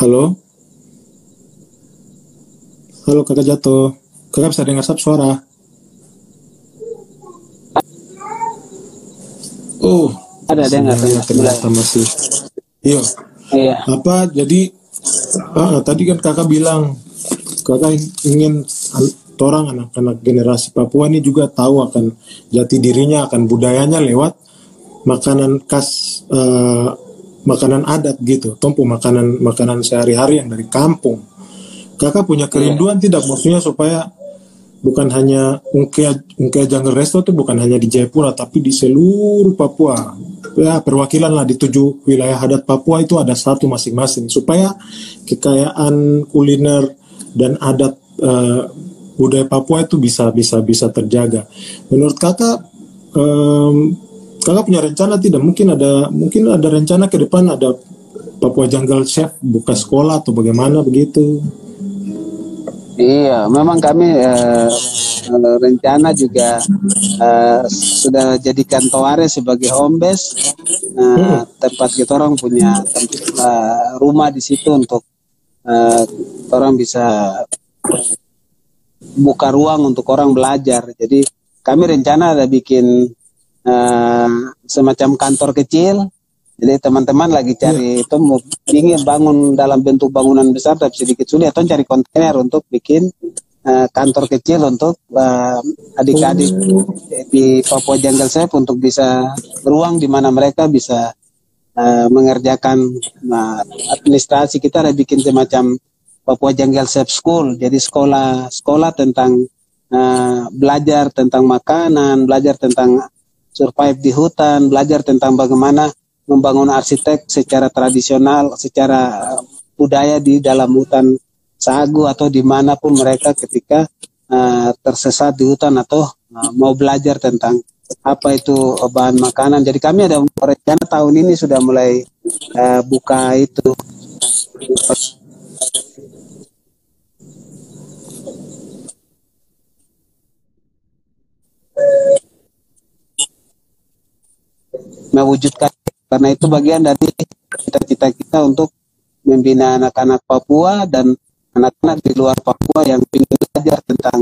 Halo? Halo kakak jatuh. Kakak bisa dengar suara? Oh. Ada dengar ternyata masih iya. iya. Apa jadi ah, tadi kan kakak bilang kakak ingin orang anak-anak generasi Papua ini juga tahu akan jati dirinya akan budayanya lewat makanan khas uh, makanan adat gitu. Tumpu makanan makanan sehari-hari yang dari kampung. Kakak punya kerinduan yeah. tidak maksudnya supaya bukan hanya Ungkea Ungkea Jungle Resto itu bukan hanya di Jayapura tapi di seluruh Papua. Ya perwakilan lah di tujuh wilayah adat Papua itu ada satu masing-masing. Supaya kekayaan kuliner dan adat uh, budaya Papua itu bisa bisa bisa terjaga. Menurut kakak, um, kakak punya rencana tidak? Mungkin ada mungkin ada rencana ke depan ada Papua Jungle Chef buka sekolah atau bagaimana begitu? Iya, memang kami uh, rencana juga uh, sudah jadikan Toare sebagai home base, uh, hmm. tempat kita orang punya tempat, uh, rumah di situ untuk uh, orang bisa buka ruang untuk orang belajar. Jadi kami rencana ada bikin uh, semacam kantor kecil. Jadi teman-teman lagi cari yeah. itu mau ingin bangun dalam bentuk bangunan besar tapi sedikit sulit atau cari kontainer untuk bikin uh, kantor kecil untuk adik adik-adik di Papua Jungle Safe untuk bisa ruang di mana mereka bisa uh, mengerjakan uh, administrasi kita ada bikin semacam Papua Jungle Safe School. Jadi sekolah sekolah tentang uh, belajar tentang makanan, belajar tentang survive di hutan, belajar tentang bagaimana membangun arsitek secara tradisional, secara budaya di dalam hutan sagu atau di mana pun mereka ketika uh, tersesat di hutan atau uh, mau belajar tentang apa itu bahan makanan. Jadi kami ada rencana tahun ini sudah mulai uh, buka itu mewujudkan karena itu bagian dari cita-cita kita untuk membina anak-anak Papua dan anak-anak di luar Papua yang ingin belajar tentang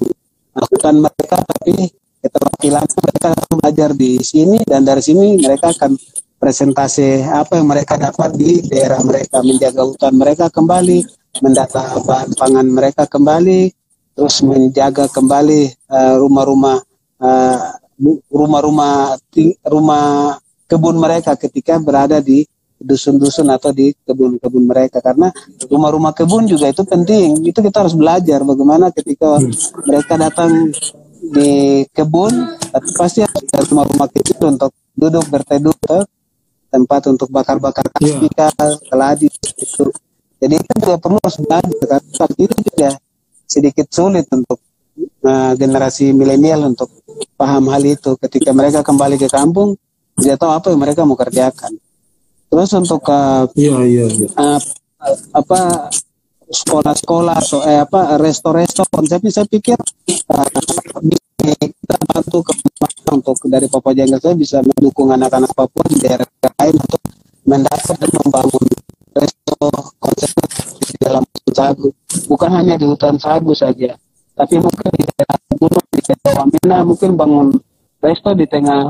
hutan mereka tapi keterampilan mereka akan belajar di sini dan dari sini mereka akan presentasi apa yang mereka dapat di daerah mereka menjaga hutan mereka kembali mendata bahan pangan mereka kembali terus menjaga kembali eh, rumah-rumah uh, rumah-rumah rumah kebun mereka ketika berada di dusun-dusun atau di kebun-kebun mereka. Karena rumah-rumah kebun juga itu penting. Itu kita harus belajar bagaimana ketika mereka datang di kebun tapi pasti ada rumah-rumah kecil untuk duduk berteduh tempat untuk bakar-bakar ketika yeah. keladi itu. Jadi kita juga perlu harus belajar karena itu juga sedikit sulit untuk uh, generasi milenial untuk paham hal itu. Ketika mereka kembali ke kampung dia tahu apa yang mereka mau kerjakan. Terus untuk uh, iya, iya, iya. Uh, apa sekolah-sekolah atau eh, apa resto-resto konsepnya saya pikir uh, kita bantu ke untuk dari Papua Jengkel saya bisa mendukung anak-anak Papua di daerah lain untuk mendasar dan membangun resto konsep di dalam hutan sagu. Bukan hanya di hutan sagu saja tapi mungkin di daerah gunung di daerah Wamena mungkin bangun resto di tengah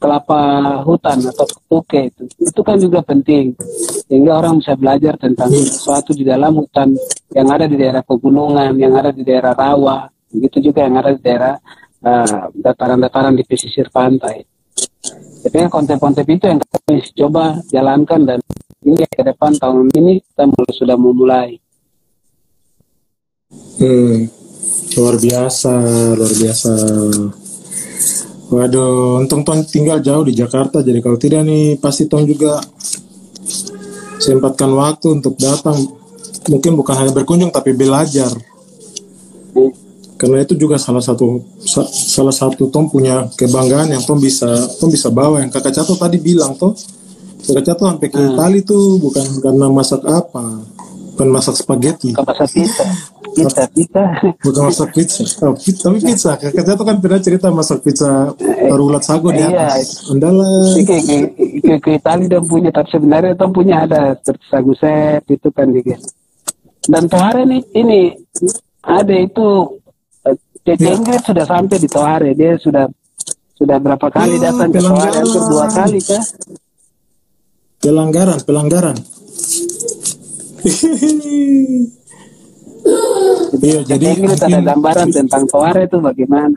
kelapa hutan atau tuke itu. Itu kan juga penting sehingga orang bisa belajar tentang sesuatu di dalam hutan yang ada di daerah pegunungan yang ada di daerah rawa begitu juga yang ada di daerah uh, dataran-dataran di pesisir pantai. Jadi konsep-konsep itu yang kami coba jalankan dan ini ke depan tahun ini kita sudah memulai hmm, luar biasa luar biasa Waduh, untung Tong tinggal jauh di Jakarta, jadi kalau tidak nih pasti Tong juga sempatkan waktu untuk datang. Mungkin bukan hanya berkunjung tapi belajar. Karena itu juga salah satu sa, salah satu Tom punya kebanggaan yang Tom bisa Tom bisa bawa yang Kakak Cato tadi bilang toh. Kakak Cato sampai ke hmm. Itali tuh bukan karena masak apa, bukan masak spaghetti. Masak pizza pizza pizza? Bukan masak pizza. Oh, pizza tapi pizza. Kakak tuh kan pernah cerita masak pizza ulat sagu di iya. atas. Iya. andala ke, ke, ke, ke Itali dan punya tapi sebenarnya tuh punya ada sagu set itu kan juga dan Tohare ini ini ada itu Cece ya. Ingrid sudah sampai di Tohare. Dia sudah sudah berapa kali ya, datang ke Tohare? Hampir dua kali kah? Pelanggaran pelanggaran Iya, jadi kita ada gambaran tentang Toare itu bagaimana?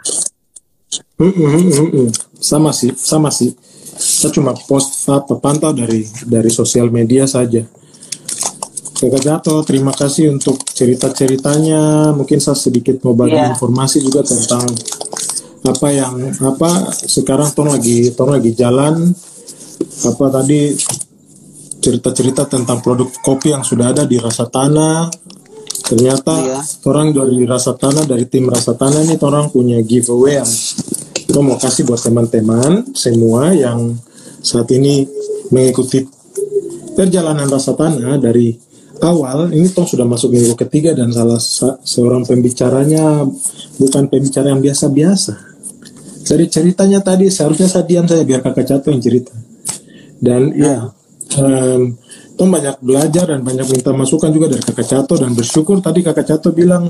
Mm, mm. Sama sih, sama sih. Saya cuma post apa pantau dari dari sosial media saja. Kakak Jato, terima kasih untuk cerita-ceritanya. Mungkin saya sedikit mau bagi yeah. informasi juga tentang apa yang apa sekarang tong lagi tong lagi jalan apa tadi cerita-cerita tentang produk kopi yang sudah ada di rasa tanah ternyata iya. orang dari rasa tanah dari tim rasa tanah ini orang punya giveaway yang kita mau kasih buat teman-teman semua yang saat ini mengikuti perjalanan rasa tanah dari awal. Ini toh sudah masuk minggu ketiga dan salah seorang pembicaranya bukan pembicara yang biasa-biasa. Dari ceritanya tadi seharusnya saya diam saya biar kakak Cato yang cerita. Dan ya um, Tom banyak belajar dan banyak minta masukan juga dari kakak Cato dan bersyukur tadi kakak Cato bilang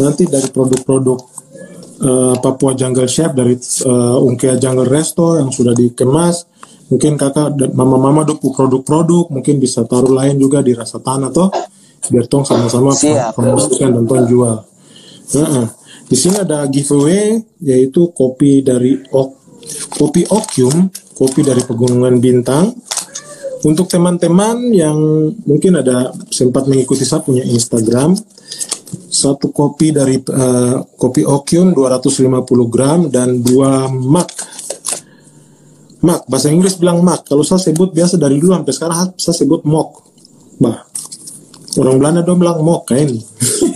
nanti dari produk-produk uh, Papua Jungle Chef dari uh, Ungkea Jungle Resto yang sudah dikemas mungkin kakak dan mama-mama duku produk-produk mungkin bisa taruh lain juga di rasa tanah toh biar tong sama-sama promosikan dan tong jual. Nah, di sini ada giveaway yaitu kopi dari ok, kopi Okium, kopi dari Pegunungan Bintang untuk teman-teman yang mungkin ada sempat mengikuti saya punya Instagram, satu kopi dari uh, kopi Okyun 250 gram dan dua mak. Mak, bahasa Inggris bilang mak. Kalau saya sebut biasa dari dulu sampai sekarang saya sebut mok. Bah, orang Belanda dong bilang mok kayak ini.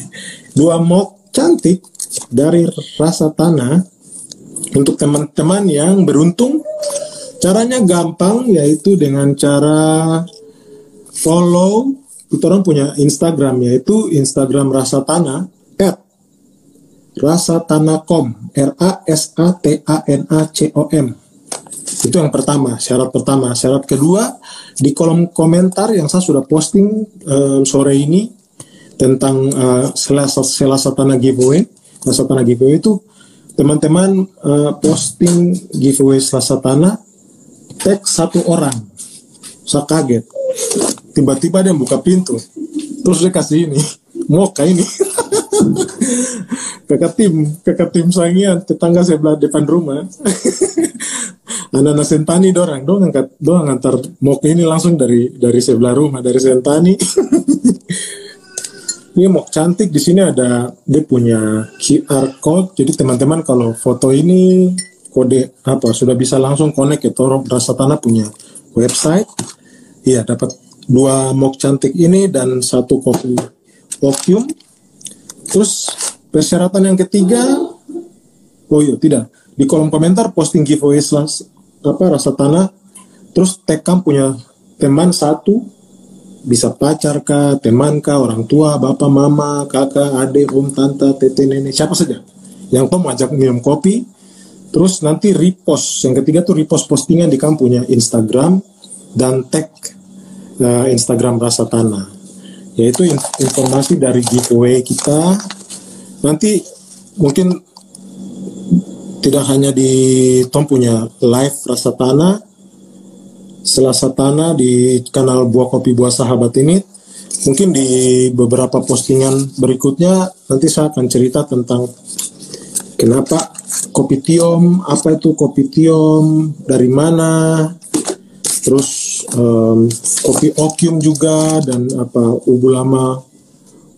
dua mok cantik dari rasa tanah untuk teman-teman yang beruntung Caranya gampang yaitu dengan cara follow. Kita orang punya Instagram yaitu Instagram Rasa Tanah at Rasa Tanah com R A S A T A N A C O M. Itu yang pertama, syarat pertama. Syarat kedua, di kolom komentar yang saya sudah posting uh, sore ini tentang uh, selasa selasa tanah giveaway, selasa tanah giveaway itu teman-teman uh, posting giveaway selasa tanah, tag satu orang. Saya kaget. Tiba-tiba dia buka pintu, terus dia kasih ini, moka ini. kakak tim, kakak tim sangian, tetangga sebelah depan rumah. anak-anak Sentani dorang dong angkat dong antar mok ini langsung dari dari sebelah rumah dari Sentani ini mok cantik di sini ada dia punya QR code jadi teman-teman kalau foto ini kode apa sudah bisa langsung connect ke Toro Rasa Tanah punya website. Iya dapat dua mok cantik ini dan satu kopi opium terus persyaratan yang ketiga oh iya tidak. Di kolom komentar posting giveaway apa rasa tanah. Terus tekam punya teman satu. Bisa pacar kah, teman kah, orang tua, bapak, mama, kakak, adik, om, tante, tete, nenek, siapa saja. Yang tom ajak minum kopi terus nanti repost yang ketiga tuh repost postingan di kamu punya Instagram dan tag uh, Instagram rasa tanah. Yaitu informasi dari giveaway kita. Nanti mungkin tidak hanya di Tom punya live rasa tanah Selasa Tanah di kanal Buah Kopi Buah Sahabat ini mungkin di beberapa postingan berikutnya nanti saya akan cerita tentang kenapa? Kopi tiom apa itu kopi tiom? Dari mana? Terus um, kopi okium juga dan apa ubulama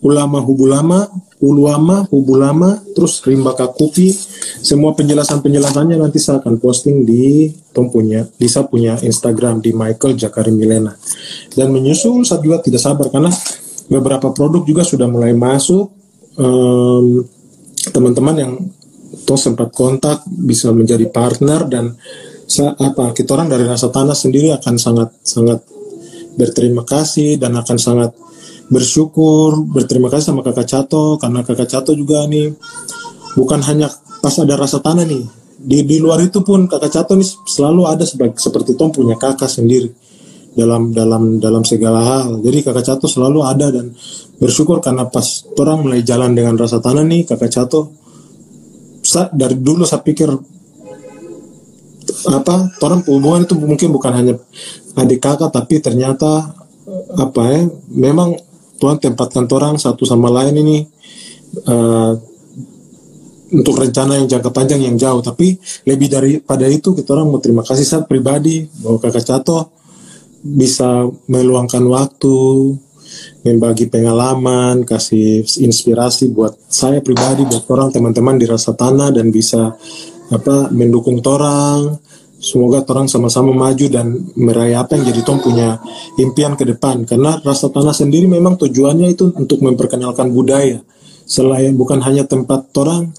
ulama hubulama uluama hubulama terus rimba kakupi semua penjelasan-penjelasannya nanti saya akan posting di Tom punya, di saya punya Instagram di Michael Jakari Milena. Dan menyusul saya juga tidak sabar karena beberapa produk juga sudah mulai masuk. teman teman-teman yang toh sempat kontak bisa menjadi partner dan apa kita orang dari rasa tanah sendiri akan sangat sangat berterima kasih dan akan sangat bersyukur berterima kasih sama kakak Cato karena kakak Cato juga nih bukan hanya pas ada rasa tanah nih di di luar itu pun kakak Cato nih selalu ada sebagai seperti Tom punya kakak sendiri dalam dalam dalam segala hal. Jadi kakak Cato selalu ada dan bersyukur karena pas orang mulai jalan dengan rasa tanah nih kakak Cato sa, dari dulu saya pikir apa orang hubungan itu mungkin bukan hanya adik kakak tapi ternyata apa ya memang Tuhan tempatkan orang satu sama lain ini uh, untuk rencana yang jangka panjang yang jauh. Tapi lebih daripada itu kita orang mau terima kasih saat pribadi bahwa kakak Cato bisa meluangkan waktu membagi pengalaman kasih inspirasi buat saya pribadi buat orang teman-teman di rasa tanah dan bisa apa mendukung orang semoga orang sama-sama maju dan meraih apa yang jadi Tom punya impian ke depan. Karena rasa tanah sendiri memang tujuannya itu untuk memperkenalkan budaya. Selain bukan hanya tempat orang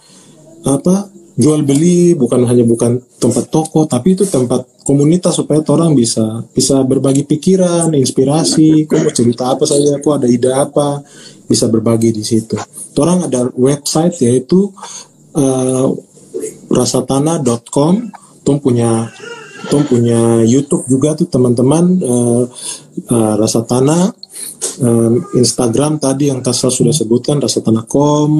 apa jual beli bukan hanya bukan tempat toko tapi itu tempat komunitas supaya orang bisa bisa berbagi pikiran inspirasi kok mau cerita apa saja kok ada ide apa bisa berbagi di situ. Orang ada website yaitu uh, rasatana.com Tom punya Tom punya YouTube juga tuh teman-teman uh, uh, Rasa Tanah uh, Instagram tadi yang Tasal sudah sebutkan Rasa Tanah.com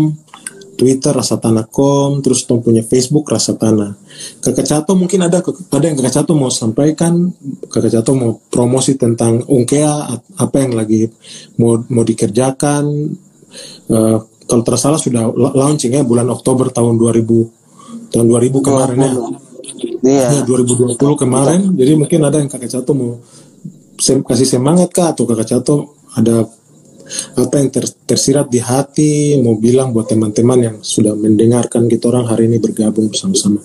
Twitter Rasa Tanah.com, terus Tom punya Facebook Rasa Tanah. Kakak Cato mungkin ada ada yang Kakak Cato mau sampaikan, Kakak Cato mau promosi tentang Ungkea apa yang lagi mau mau dikerjakan. Uh, kalau tersalah sudah launching ya bulan Oktober tahun 2000 tahun 2000 kemarin ya. Iya. Ya, 2020 kemarin. Jadi mungkin ada yang Kakak Cato mau sem kasih semangat kah atau Kakak Cato ada apa yang ter, tersirat di hati mau bilang buat teman-teman yang sudah mendengarkan kita orang hari ini bergabung bersama-sama.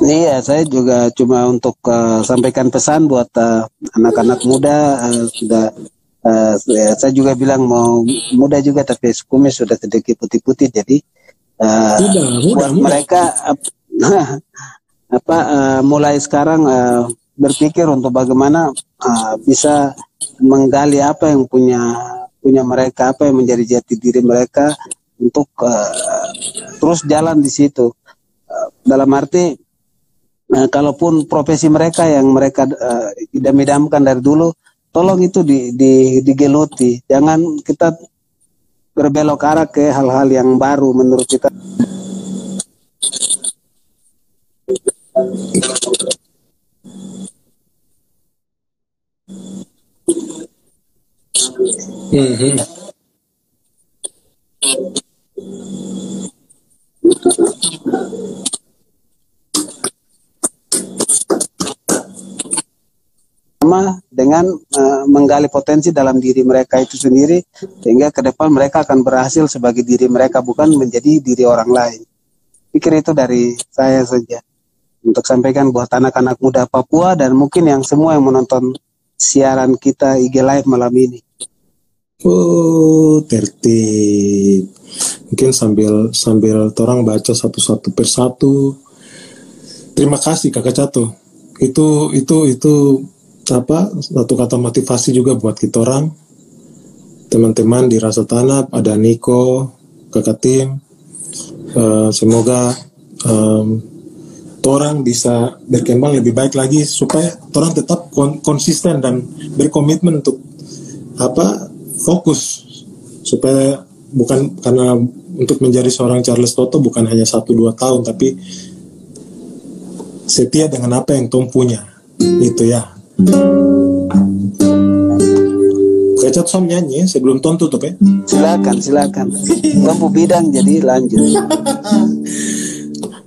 Iya, saya juga cuma untuk uh, sampaikan pesan buat eh, anak-anak muda uh, sudah uh, saya juga bilang mau muda juga tapi kumis sudah sedikit putih-putih jadi uh, muda, muda, buat muda. mereka uh, apa uh, mulai sekarang uh, berpikir untuk bagaimana uh, bisa menggali apa yang punya punya mereka apa yang menjadi jati diri mereka untuk uh, terus jalan di situ uh, dalam arti Nah, kalaupun profesi mereka yang mereka uh, idam-idamkan dari dulu, tolong itu di, di, digeluti. Jangan kita berbelok arah ke hal-hal yang baru menurut kita. Mm -hmm. sama dengan uh, menggali potensi dalam diri mereka itu sendiri sehingga ke depan mereka akan berhasil sebagai diri mereka bukan menjadi diri orang lain. Pikir itu dari saya saja untuk sampaikan buat anak-anak muda Papua dan mungkin yang semua yang menonton siaran kita IG Live malam ini. Oh, tertib. Mungkin sambil sambil orang baca satu-satu persatu. Terima kasih Kakak Cato. Itu itu itu apa satu kata motivasi juga buat kita orang teman-teman di Rasa Tanah ada Niko kakak tim uh, semoga um, orang bisa berkembang lebih baik lagi supaya orang tetap kon konsisten dan berkomitmen untuk apa fokus supaya bukan karena untuk menjadi seorang Charles Toto bukan hanya satu dua tahun tapi setia dengan apa yang Tom punya itu ya Kecat som nyanyi sebelum ton tutup ya. Silakan, silakan. Tompu bidang jadi lanjut.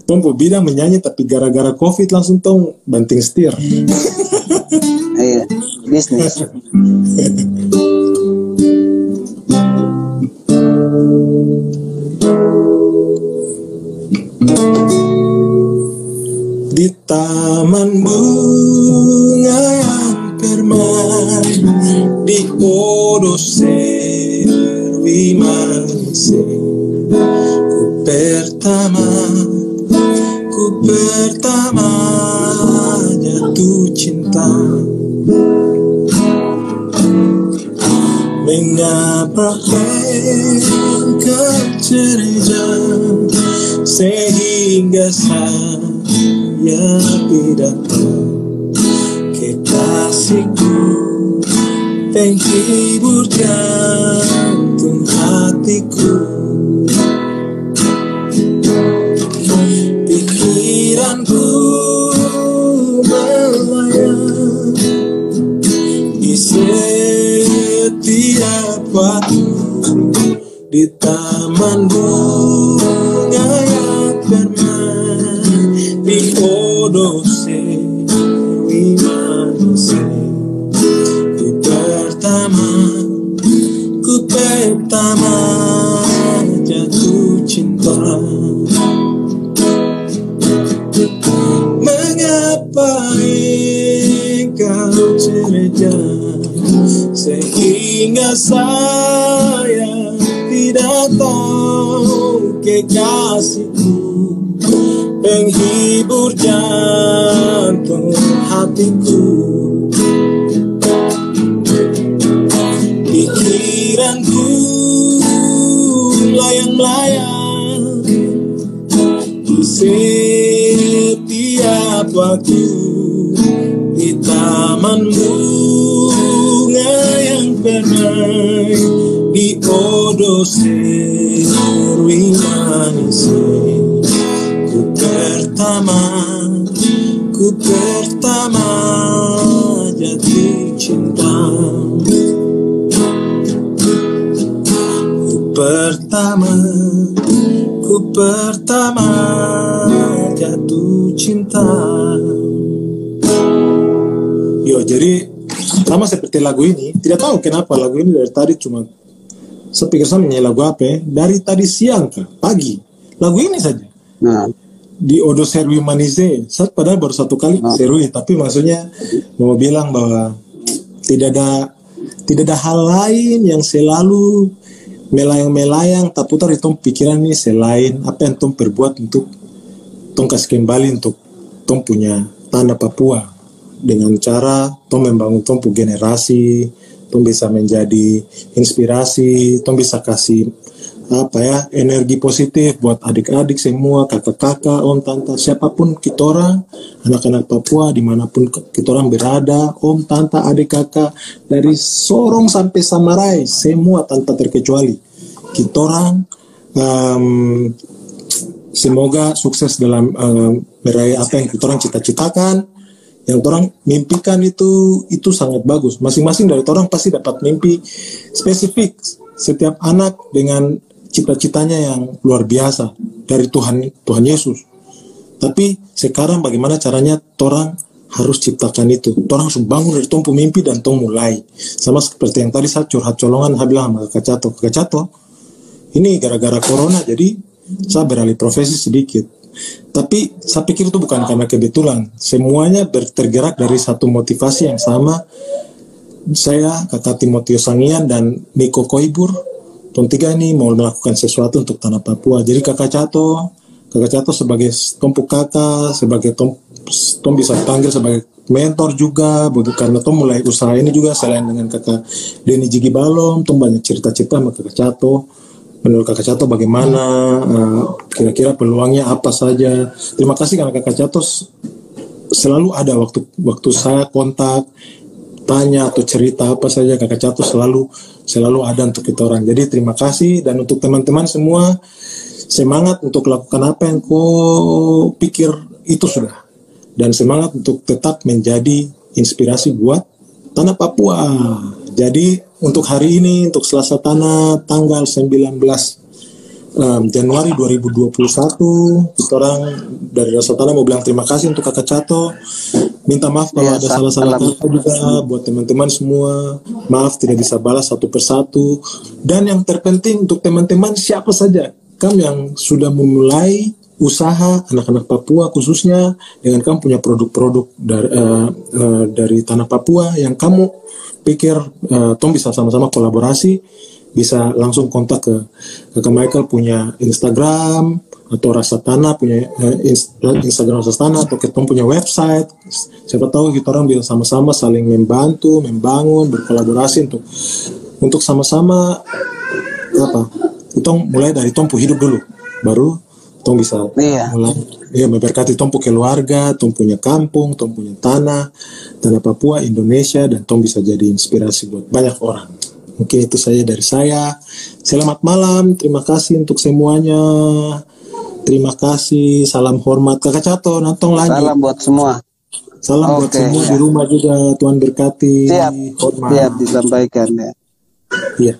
Tompu bidang menyanyi tapi gara-gara covid langsung tong banting setir. Iya, bisnis. taman bunga yang perman Di odo servi manse Ku pertama Ku pertama jatuh cinta. Mengapa engkau ceria Sehingga saya ya pidato kekasihku penghibur jantung hatiku. Pikiranku melayang di setiap waktu di taman odo serwi manis ku pertama ku pertama jatuh cinta. Ku pertama ku pertama jatuh cinta. Yo jadi sama seperti lagu ini. Tidak tahu kenapa lagu ini dari tadi cuma saya pikir saya menyanyi lagu apa ya? Dari tadi siang ke pagi. Lagu ini saja. Nah, di Odo Serwi Manise saya padahal baru satu kali Nah. serui tapi maksudnya mau bilang bahwa tidak ada tidak ada hal lain yang selalu melayang-melayang tak putar itu pikiran nih selain apa yang Tom perbuat untuk Tom kasih kembali untuk Tom punya tanah Papua. Dengan cara Tom membangun punya generasi Tom bisa menjadi inspirasi Tom bisa kasih apa ya energi positif buat adik-adik semua kakak-kakak om tante siapa pun kita orang anak-anak Papua di mana pun kita orang berada om tante adik kakak dari Sorong sampai Samarai semua tanpa terkecuali. Kita orang um, semoga sukses dalam um, meraih apa yang kita orang cita-citakan yang orang mimpikan itu itu sangat bagus masing-masing dari orang pasti dapat mimpi spesifik setiap anak dengan cita-citanya yang luar biasa dari Tuhan Tuhan Yesus. Tapi sekarang bagaimana caranya orang harus ciptakan itu. Orang harus bangun dari tong mimpi dan tong mulai. Sama seperti yang tadi saya curhat colongan saya bilang sama Kak Cato. Kak ini gara-gara corona jadi saya beralih profesi sedikit. Tapi saya pikir itu bukan karena kebetulan. Semuanya tergerak dari satu motivasi yang sama. Saya, Kakak Timotius Sangian, dan Niko Koibur Tom Tiga ini mau melakukan sesuatu untuk tanah Papua. Jadi kakak Cato, kakak Cato sebagai tompu kakak, sebagai tom, tom bisa panggil sebagai mentor juga, karena tom mulai usaha ini juga selain dengan kakak Denny Jigi Balom, tom banyak cerita-cerita sama kakak Cato. Menurut kakak Cato bagaimana, uh, kira-kira peluangnya apa saja. Terima kasih karena kakak Cato selalu ada waktu waktu saya kontak tanya atau cerita apa saja kakak Cato selalu selalu ada untuk kita orang. Jadi terima kasih dan untuk teman-teman semua semangat untuk lakukan apa yang kau pikir itu sudah dan semangat untuk tetap menjadi inspirasi buat tanah Papua. Jadi untuk hari ini untuk Selasa Tanah tanggal 19 um, Januari 2021 kita orang dari Rasa Tanah mau bilang terima kasih untuk kakak Cato. Minta maaf kalau ya, ada salah-salah kata juga buat teman-teman semua. Maaf tidak bisa balas satu persatu. Dan yang terpenting untuk teman-teman siapa saja kamu yang sudah memulai usaha anak-anak Papua khususnya dengan kamu punya produk-produk dari uh, uh, dari tanah Papua yang kamu pikir uh, Tom bisa sama-sama kolaborasi bisa langsung kontak ke kakak Michael punya Instagram atau rasa tanah punya eh, Instagram rasa tanah atau kita punya website. Siapa tahu kita orang bisa sama-sama saling membantu membangun berkolaborasi untuk untuk sama-sama apa itu mulai dari tompu hidup dulu. Baru tom bisa iya. mulai ya memberkati tompu keluarga tom punya kampung tom punya tanah tanah Papua Indonesia dan tom bisa jadi inspirasi buat banyak orang Mungkin itu saja dari saya. Selamat malam, terima kasih untuk semuanya. Terima kasih, salam hormat Kakak Cato, nantong lagi. Salam buat semua. Salam okay, buat semua ya. di rumah juga, Tuhan berkati. Siap, hormat. siap disampaikan ya. Iya.